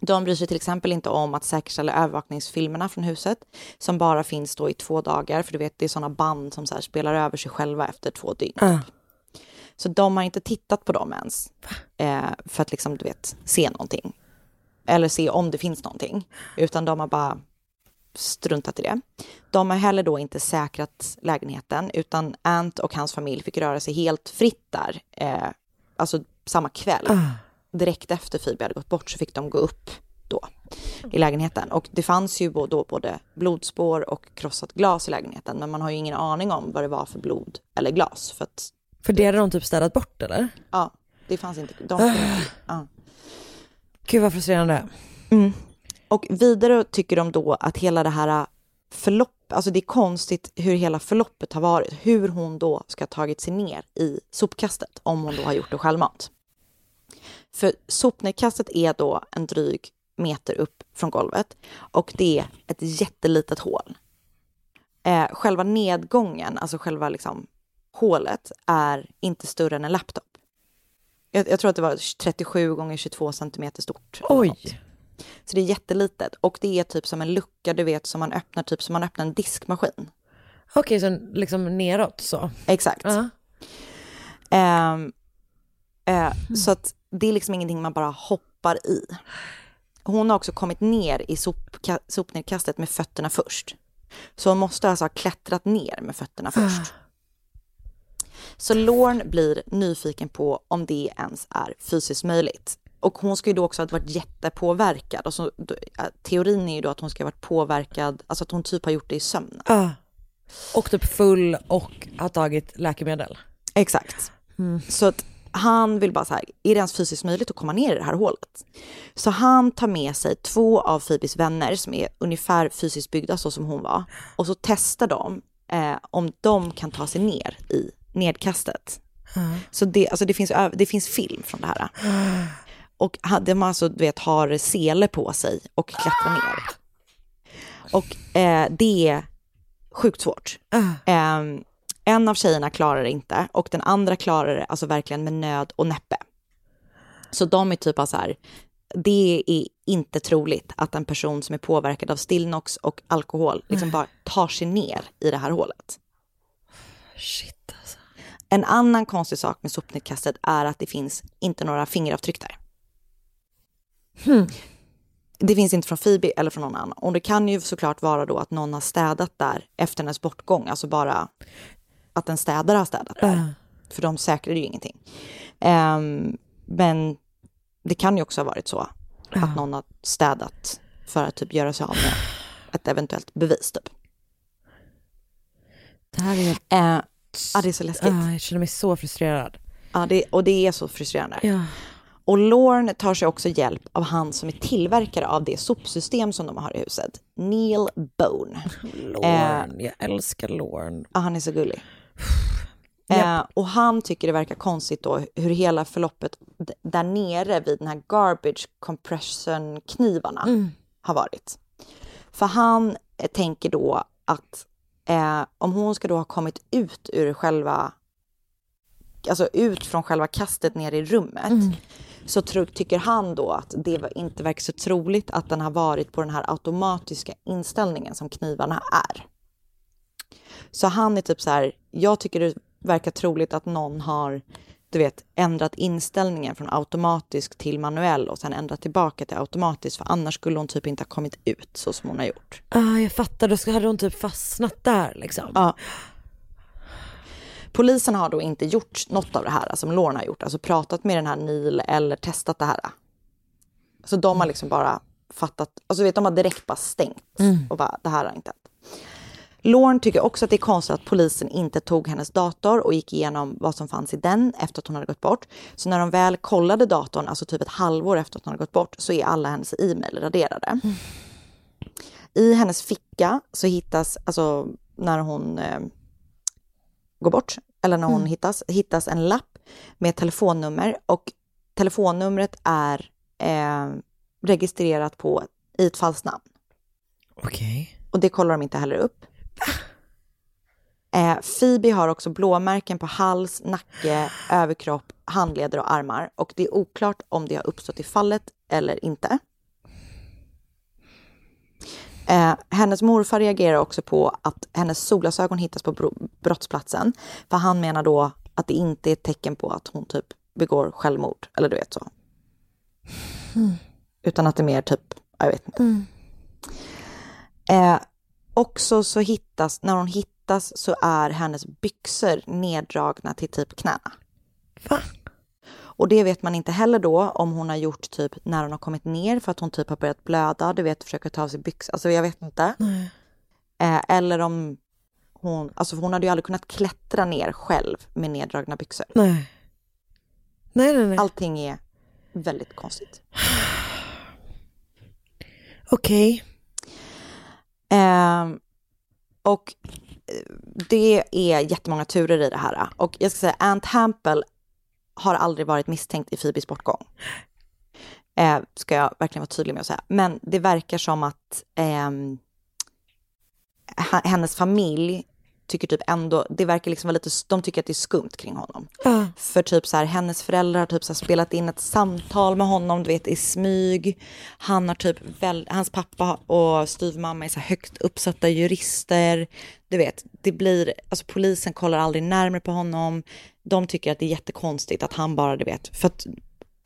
De bryr sig till exempel inte om att säkerställa övervakningsfilmerna från huset som bara finns då i två dagar, för du vet det är sådana band som så spelar över sig själva efter två dygn. Ah. Så de har inte tittat på dem ens eh, för att liksom, du vet, se någonting. Eller se om det finns någonting. Utan de har bara struntat i det. De har heller då inte säkrat lägenheten utan Ant och hans familj fick röra sig helt fritt där. Eh, alltså samma kväll. Direkt efter Phoebe hade gått bort så fick de gå upp då i lägenheten. Och det fanns ju då både blodspår och krossat glas i lägenheten. Men man har ju ingen aning om vad det var för blod eller glas. För, att, För det hade de typ städat bort eller? ja, det fanns inte. De, ja. Gud vad frustrerande. Mm. Och vidare tycker de då att hela det här förlopp, alltså det är konstigt hur hela förloppet har varit, hur hon då ska ha tagit sig ner i sopkastet om hon då har gjort det självmant. För sopnedkastet är då en dryg meter upp från golvet och det är ett jättelitet hål. Eh, själva nedgången, alltså själva liksom hålet, är inte större än en laptop. Jag, jag tror att det var 37 gånger 22 centimeter stort. Oj. Så det är jättelitet och det är typ som en lucka du vet som man öppnar, typ som man öppnar en diskmaskin. Okej, så liksom neråt så. Exakt. Ja. Ehm, eh, Så att det är liksom ingenting man bara hoppar i. Hon har också kommit ner i sopka- sopnedkastet med fötterna först. Så hon måste alltså ha klättrat ner med fötterna först. Så Lorne blir nyfiken på om det ens är fysiskt möjligt. Och hon ska ju då också ha varit jättepåverkad. Och så, då, äh, teorin är ju då att hon ska ha varit påverkad, alltså att hon typ har gjort det i sömnen. Ja. Och typ full och har tagit läkemedel. Exakt. Så att han vill bara så här, är det ens fysiskt möjligt att komma ner i det här hålet? Så han tar med sig två av Phoebes vänner som är ungefär fysiskt byggda så som hon var. Och så testar de eh, om de kan ta sig ner i nedkastet. Så det, alltså det, finns, det finns film från det här. Och de alltså, du vet, har sele på sig och klättrar ner. Och eh, det är sjukt svårt. Eh, en av tjejerna klarar det inte och den andra klarar det alltså verkligen med nöd och näppe. Så de är typ av så här, det är inte troligt att en person som är påverkad av Stilnox och alkohol liksom bara tar sig ner i det här hålet. Shit alltså. En annan konstig sak med sopnedkastet är att det finns inte några fingeravtryck där. Det finns inte från Phoebe eller från någon annan. Och det kan ju såklart vara då att någon har städat där efter hennes bortgång. Alltså bara att en städare har städat där. För de säkrade ju ingenting. Ehm, men det kan ju också ha varit så att någon har städat för att typ göra sig av med ett eventuellt bevis. Typ. Det här är... Eh, ja, det är så läskigt. Ah, jag känner mig så frustrerad. Ja, det, och det är så frustrerande. Ja. Och Lorne tar sig också hjälp av han som är tillverkare av det sopsystem som de har i huset. Neil Bone. Lorne, jag älskar Lorne. Ja, han är så gullig. Eh, och han tycker det verkar konstigt då hur hela förloppet där nere vid den här garbage compression knivarna har varit. För han eh, tänker då att eh, om hon ska då ha kommit ut ur själva, alltså ut från själva kastet ner i rummet, så tro, tycker han då att det inte verkar så troligt att den har varit på den här automatiska inställningen som knivarna är. Så han är typ så här, jag tycker det verkar troligt att någon har, du vet, ändrat inställningen från automatisk till manuell och sen ändrat tillbaka till automatisk, för annars skulle hon typ inte ha kommit ut så som hon har gjort. Ah, jag fattar, då hade hon typ fastnat där liksom. Ja. Polisen har då inte gjort något av det här som Lorna har gjort, alltså pratat med den här Neil eller testat det här. Så de har liksom bara fattat, alltså vet de har direkt bara stängt och bara det här har inte hänt. Lorne tycker också att det är konstigt att polisen inte tog hennes dator och gick igenom vad som fanns i den efter att hon hade gått bort. Så när de väl kollade datorn, alltså typ ett halvår efter att hon hade gått bort, så är alla hennes e-mail raderade. I hennes ficka så hittas, alltså när hon eh, går bort, eller när hon hittas, hittas en lapp med telefonnummer och telefonnumret är eh, registrerat på i ett falskt namn. Okej. Och det kollar de inte heller upp. Eh, Phoebe har också blåmärken på hals, nacke, överkropp, handleder och armar. Och det är oklart om det har uppstått i fallet eller inte. Eh, hennes morfar reagerar också på att hennes solglasögon hittas på bro- brottsplatsen. För han menar då att det inte är ett tecken på att hon typ begår självmord. Eller du vet så. Utan att det är mer typ, jag vet inte. Eh, också så hittas, när hon hittas så är hennes byxor neddragna till typ knäna. Va? Och det vet man inte heller då om hon har gjort typ när hon har kommit ner för att hon typ har börjat blöda, du vet försöka ta av sig byxor, alltså jag vet inte. Nej. Eh, eller om hon, alltså hon hade ju aldrig kunnat klättra ner själv med neddragna byxor. Nej. Nej, nej, nej. Allting är väldigt konstigt. Okej. Ehm, eh, och det är jättemånga turer i det här. Och jag ska säga, Ant Hampel har aldrig varit misstänkt i Phoebes bortgång. Eh, ska jag verkligen vara tydlig med att säga. Men det verkar som att eh, hennes familj tycker typ ändå, det verkar liksom vara lite, de tycker att det är skumt kring honom. Ja. För typ så här, hennes föräldrar har typ så spelat in ett samtal med honom, du vet i smyg. Han har typ, väl, hans pappa och styvmamma är så högt uppsatta jurister. Du vet, det blir, alltså polisen kollar aldrig närmare på honom. De tycker att det är jättekonstigt att han bara, du vet, för att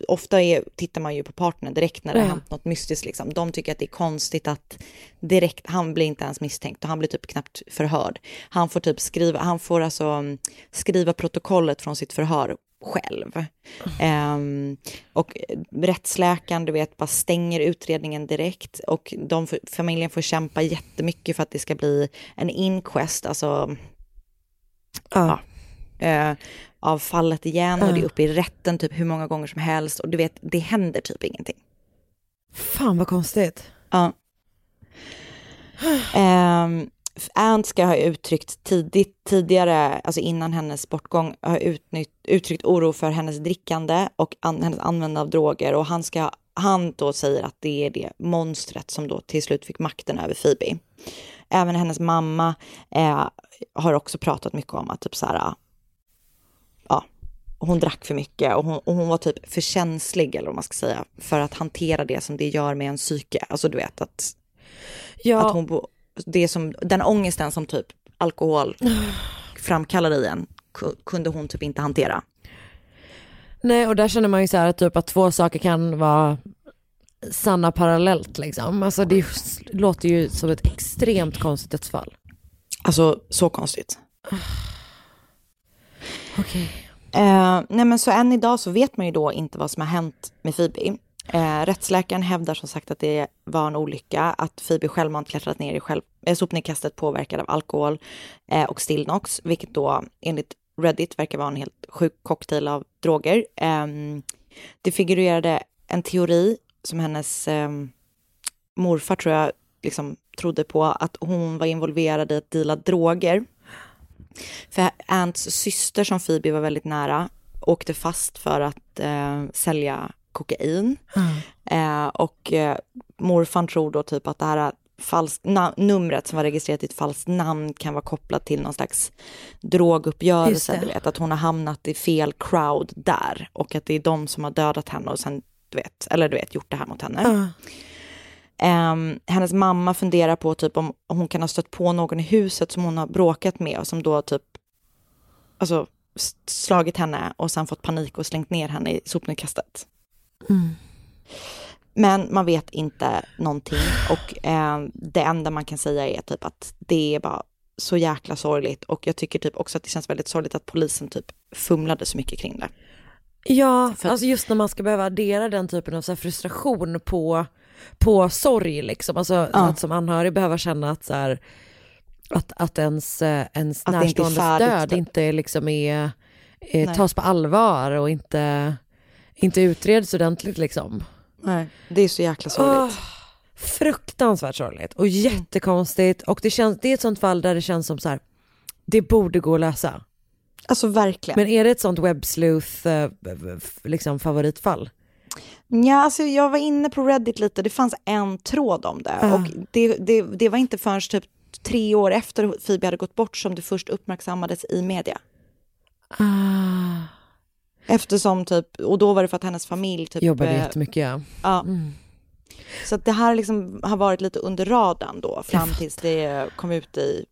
ofta är, tittar man ju på partnern direkt när det har Ja. hänt något mystiskt liksom. De tycker att det är konstigt att direkt, han blir inte ens misstänkt och han blir typ knappt förhörd. Han får typ skriva, han får alltså mm, skriva protokollet från sitt förhör själv. Ehm, och rättsläkaren, du vet, bara stänger utredningen direkt och de, familjen får kämpa jättemycket för att det ska bli en inquest, alltså Ja. Eh, av fallet igen och det är Ja. uppe i rätten typ hur många gånger som helst och du vet, det händer typ ingenting. Fan vad konstigt. Ja. Um, Ant ska ha uttryckt tidigt, tidigare, alltså innan hennes bortgång, ha utnytt, uttryckt oro för hennes drickande och an, hennes användande av droger och han ska, han då säger att det är det monstret som då till slut fick makten över Phoebe. Även hennes mamma eh, har också pratat mycket om att typ så här, hon drack för mycket och hon, och hon var typ för känslig eller vad man ska säga för att hantera det som det gör med en psyke. Alltså du vet att, Ja. att hon, det som, den ångesten som typ alkohol framkallar i en ku- kunde hon typ inte hantera. Nej och där känner man ju så här att typ att två saker kan vara sanna parallellt liksom. Alltså det låter ju som ett extremt konstigt dödsfall. Alltså så konstigt. Okej. Eh, nej men så än idag så vet man ju då inte vad som har hänt med Phoebe. Eh, rättsläkaren hävdar som sagt att det var en olycka, att Phoebe självmant klättrat ner i själv, eh, sopnedkastet påverkad av alkohol eh, och Stillnox, vilket då enligt Reddit verkar vara en helt sjuk cocktail av droger. Eh, det figurerade en teori som hennes ehm, morfar tror jag liksom trodde på, att hon var involverad i att deala droger. För Ants syster som Phoebe var väldigt nära åkte fast för att eh, sälja kokain. Eh, och eh, morfan tror då typ att det här falskt na- numret som var registrerat i ett falskt namn kan vara kopplat till någon slags droguppgörelse. Du vet, att hon har hamnat i fel crowd där och att det är de som har dödat henne och sen, du vet, eller du vet, gjort det här mot henne. Ja. Ehm, hennes mamma funderar på typ om, om hon kan ha stött på någon i huset som hon har bråkat med och som då typ alltså, slagit henne och sen fått panik och slängt ner henne i sopnedkastet. Mm. Men man vet inte någonting och eh, det enda man kan säga är typ att det är bara så jäkla sorgligt och jag tycker typ också att det känns väldigt sorgligt att polisen typ fumlade så mycket kring det. Ja, För- alltså just när man ska behöva addera den typen av så frustration på, på sorg liksom. Alltså Ja. att som anhörig behöva känna att så här, att, att ens, eh, ens Att inte är närståendes färdigt, död typ. inte liksom är, eh, Nej. tas på allvar och inte, inte utreds ordentligt liksom. Nej. Det är så jäkla sorgligt. Åh, fruktansvärt sorgligt och jättekonstigt och det, känns, det är ett sånt fall där det känns som så här, det borde gå att lösa. Alltså verkligen. Men är det ett sånt webbsleuth eh, liksom favoritfall? Ja, alltså jag var inne på Reddit lite, det fanns en tråd om det. Ja. Och det, det, det var inte förrän typ tre år efter Phoebe hade gått bort som det först uppmärksammades i media. Ah. Eftersom typ, och då var det för att hennes familj typ... Jobbade eh, jättemycket ja. Ja. Mm. Så det här liksom har varit lite under radarn då, fram tills det kom ut i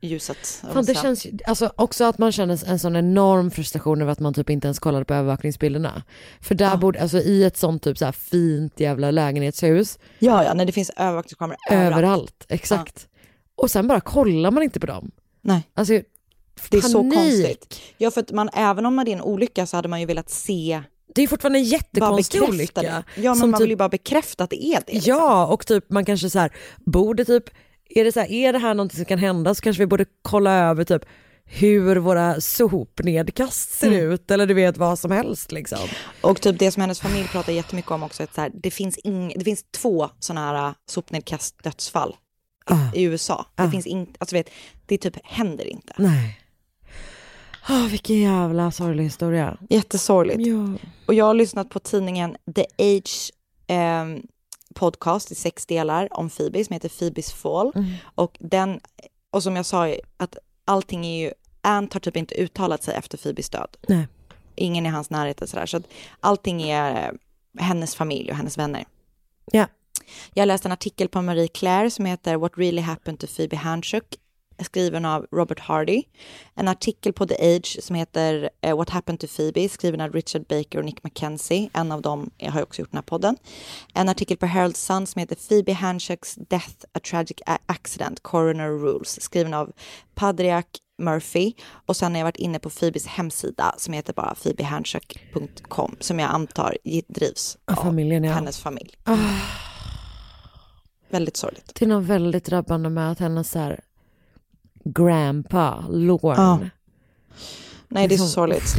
ljuset. Fan, det känns alltså också att man känner en sån enorm frustration över att man typ inte ens kollade på övervakningsbilderna. För där borde, alltså i ett sånt typ så här fint jävla lägenhetshus. Ja, ja, när det finns övervakningskameror överallt. Överallt, exakt. Och sen bara kollar man inte på dem. Nej. Alltså, Det är så konstigt. Ja, för att man, även om det är en olycka så hade man ju velat se Det är fortfarande en jättekonstig olycka. det. Ja, men man vill typ- ju bara bekräfta att det är det. liksom. Ja, och typ man kanske så här, borde typ, är det så här, är det här någonting som kan hända så kanske vi borde kolla över typ hur våra sopnedkast ser Mm. ut eller du vet vad som helst liksom. Och typ det som hennes familj pratar jättemycket om också, att så här, det, finns ing, det finns två sådana här äh, sopnedkast-dödsfall i, i USA. Det Ah. finns inte, alltså vet, det typ händer inte. Nej. Oh, vilken jävla sorglig historia. Jättesorgligt. Ja. Och jag har lyssnat på tidningen The Age ehm, podcast i sex delar om Phoebe som heter Phoebes Fall. Mm. Och den, och som jag sa, att allting är ju, Ant har typ inte uttalat sig efter Phoebes död. Nej. Ingen i hans närhet och sådär. Så att allting är eh, hennes familj och hennes vänner. Ja. Jag läste en artikel på Marie Claire som heter What really happened to Phoebe Handshook skriven av Robert Hardy. En artikel på The Age som heter eh, What happened to Phoebe skriven av Richard Baker och Nick McKenzie. En av dem har ju också gjort den här podden. En artikel på Herald Sun som heter Phoebe Handshooks Death a Tragic Accident Coroner Rules skriven av Padriak Murphy och sen har jag varit inne på Phoebes hemsida som heter bara phoebehandshook.com som jag antar drivs Av familjen ja. hennes familj. Ah. Väldigt sorgligt. Det är något väldigt drabbande med att hennes så här grandpa, Lorne. Ja. Nej, det är så Liksom- sorgligt.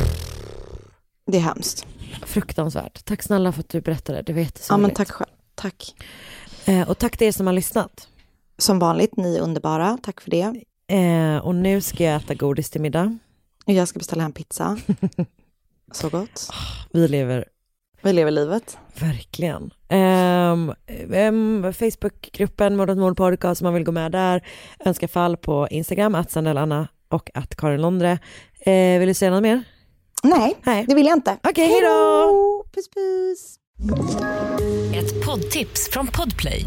Det är hemskt. Fruktansvärt. Tack snälla för att du berättade, det var Ja, jättesorgligt. men tack själv. Tack. Eh, och tack till er som har lyssnat. Som vanligt, ni är underbara. Tack för det. Eh, och nu ska jag äta godis till middag. Jag ska beställa hem pizza. Så gott. Vi lever Vi lever livet. Verkligen. Um, um, Facebookgruppen Mord åt mord podcast om man vill gå med där. Önska fall på Instagram, att Anna och att Karin Londre. Eh, vill du säga något mer? Nej, Nej. det vill jag inte. Okej, hej då! Puss puss! Ett poddtips från Podplay.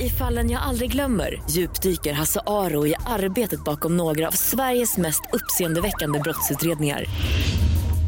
I fallen jag aldrig glömmer djupdyker Hasse Aro i arbetet bakom några av Sveriges mest uppseendeväckande brottsutredningar.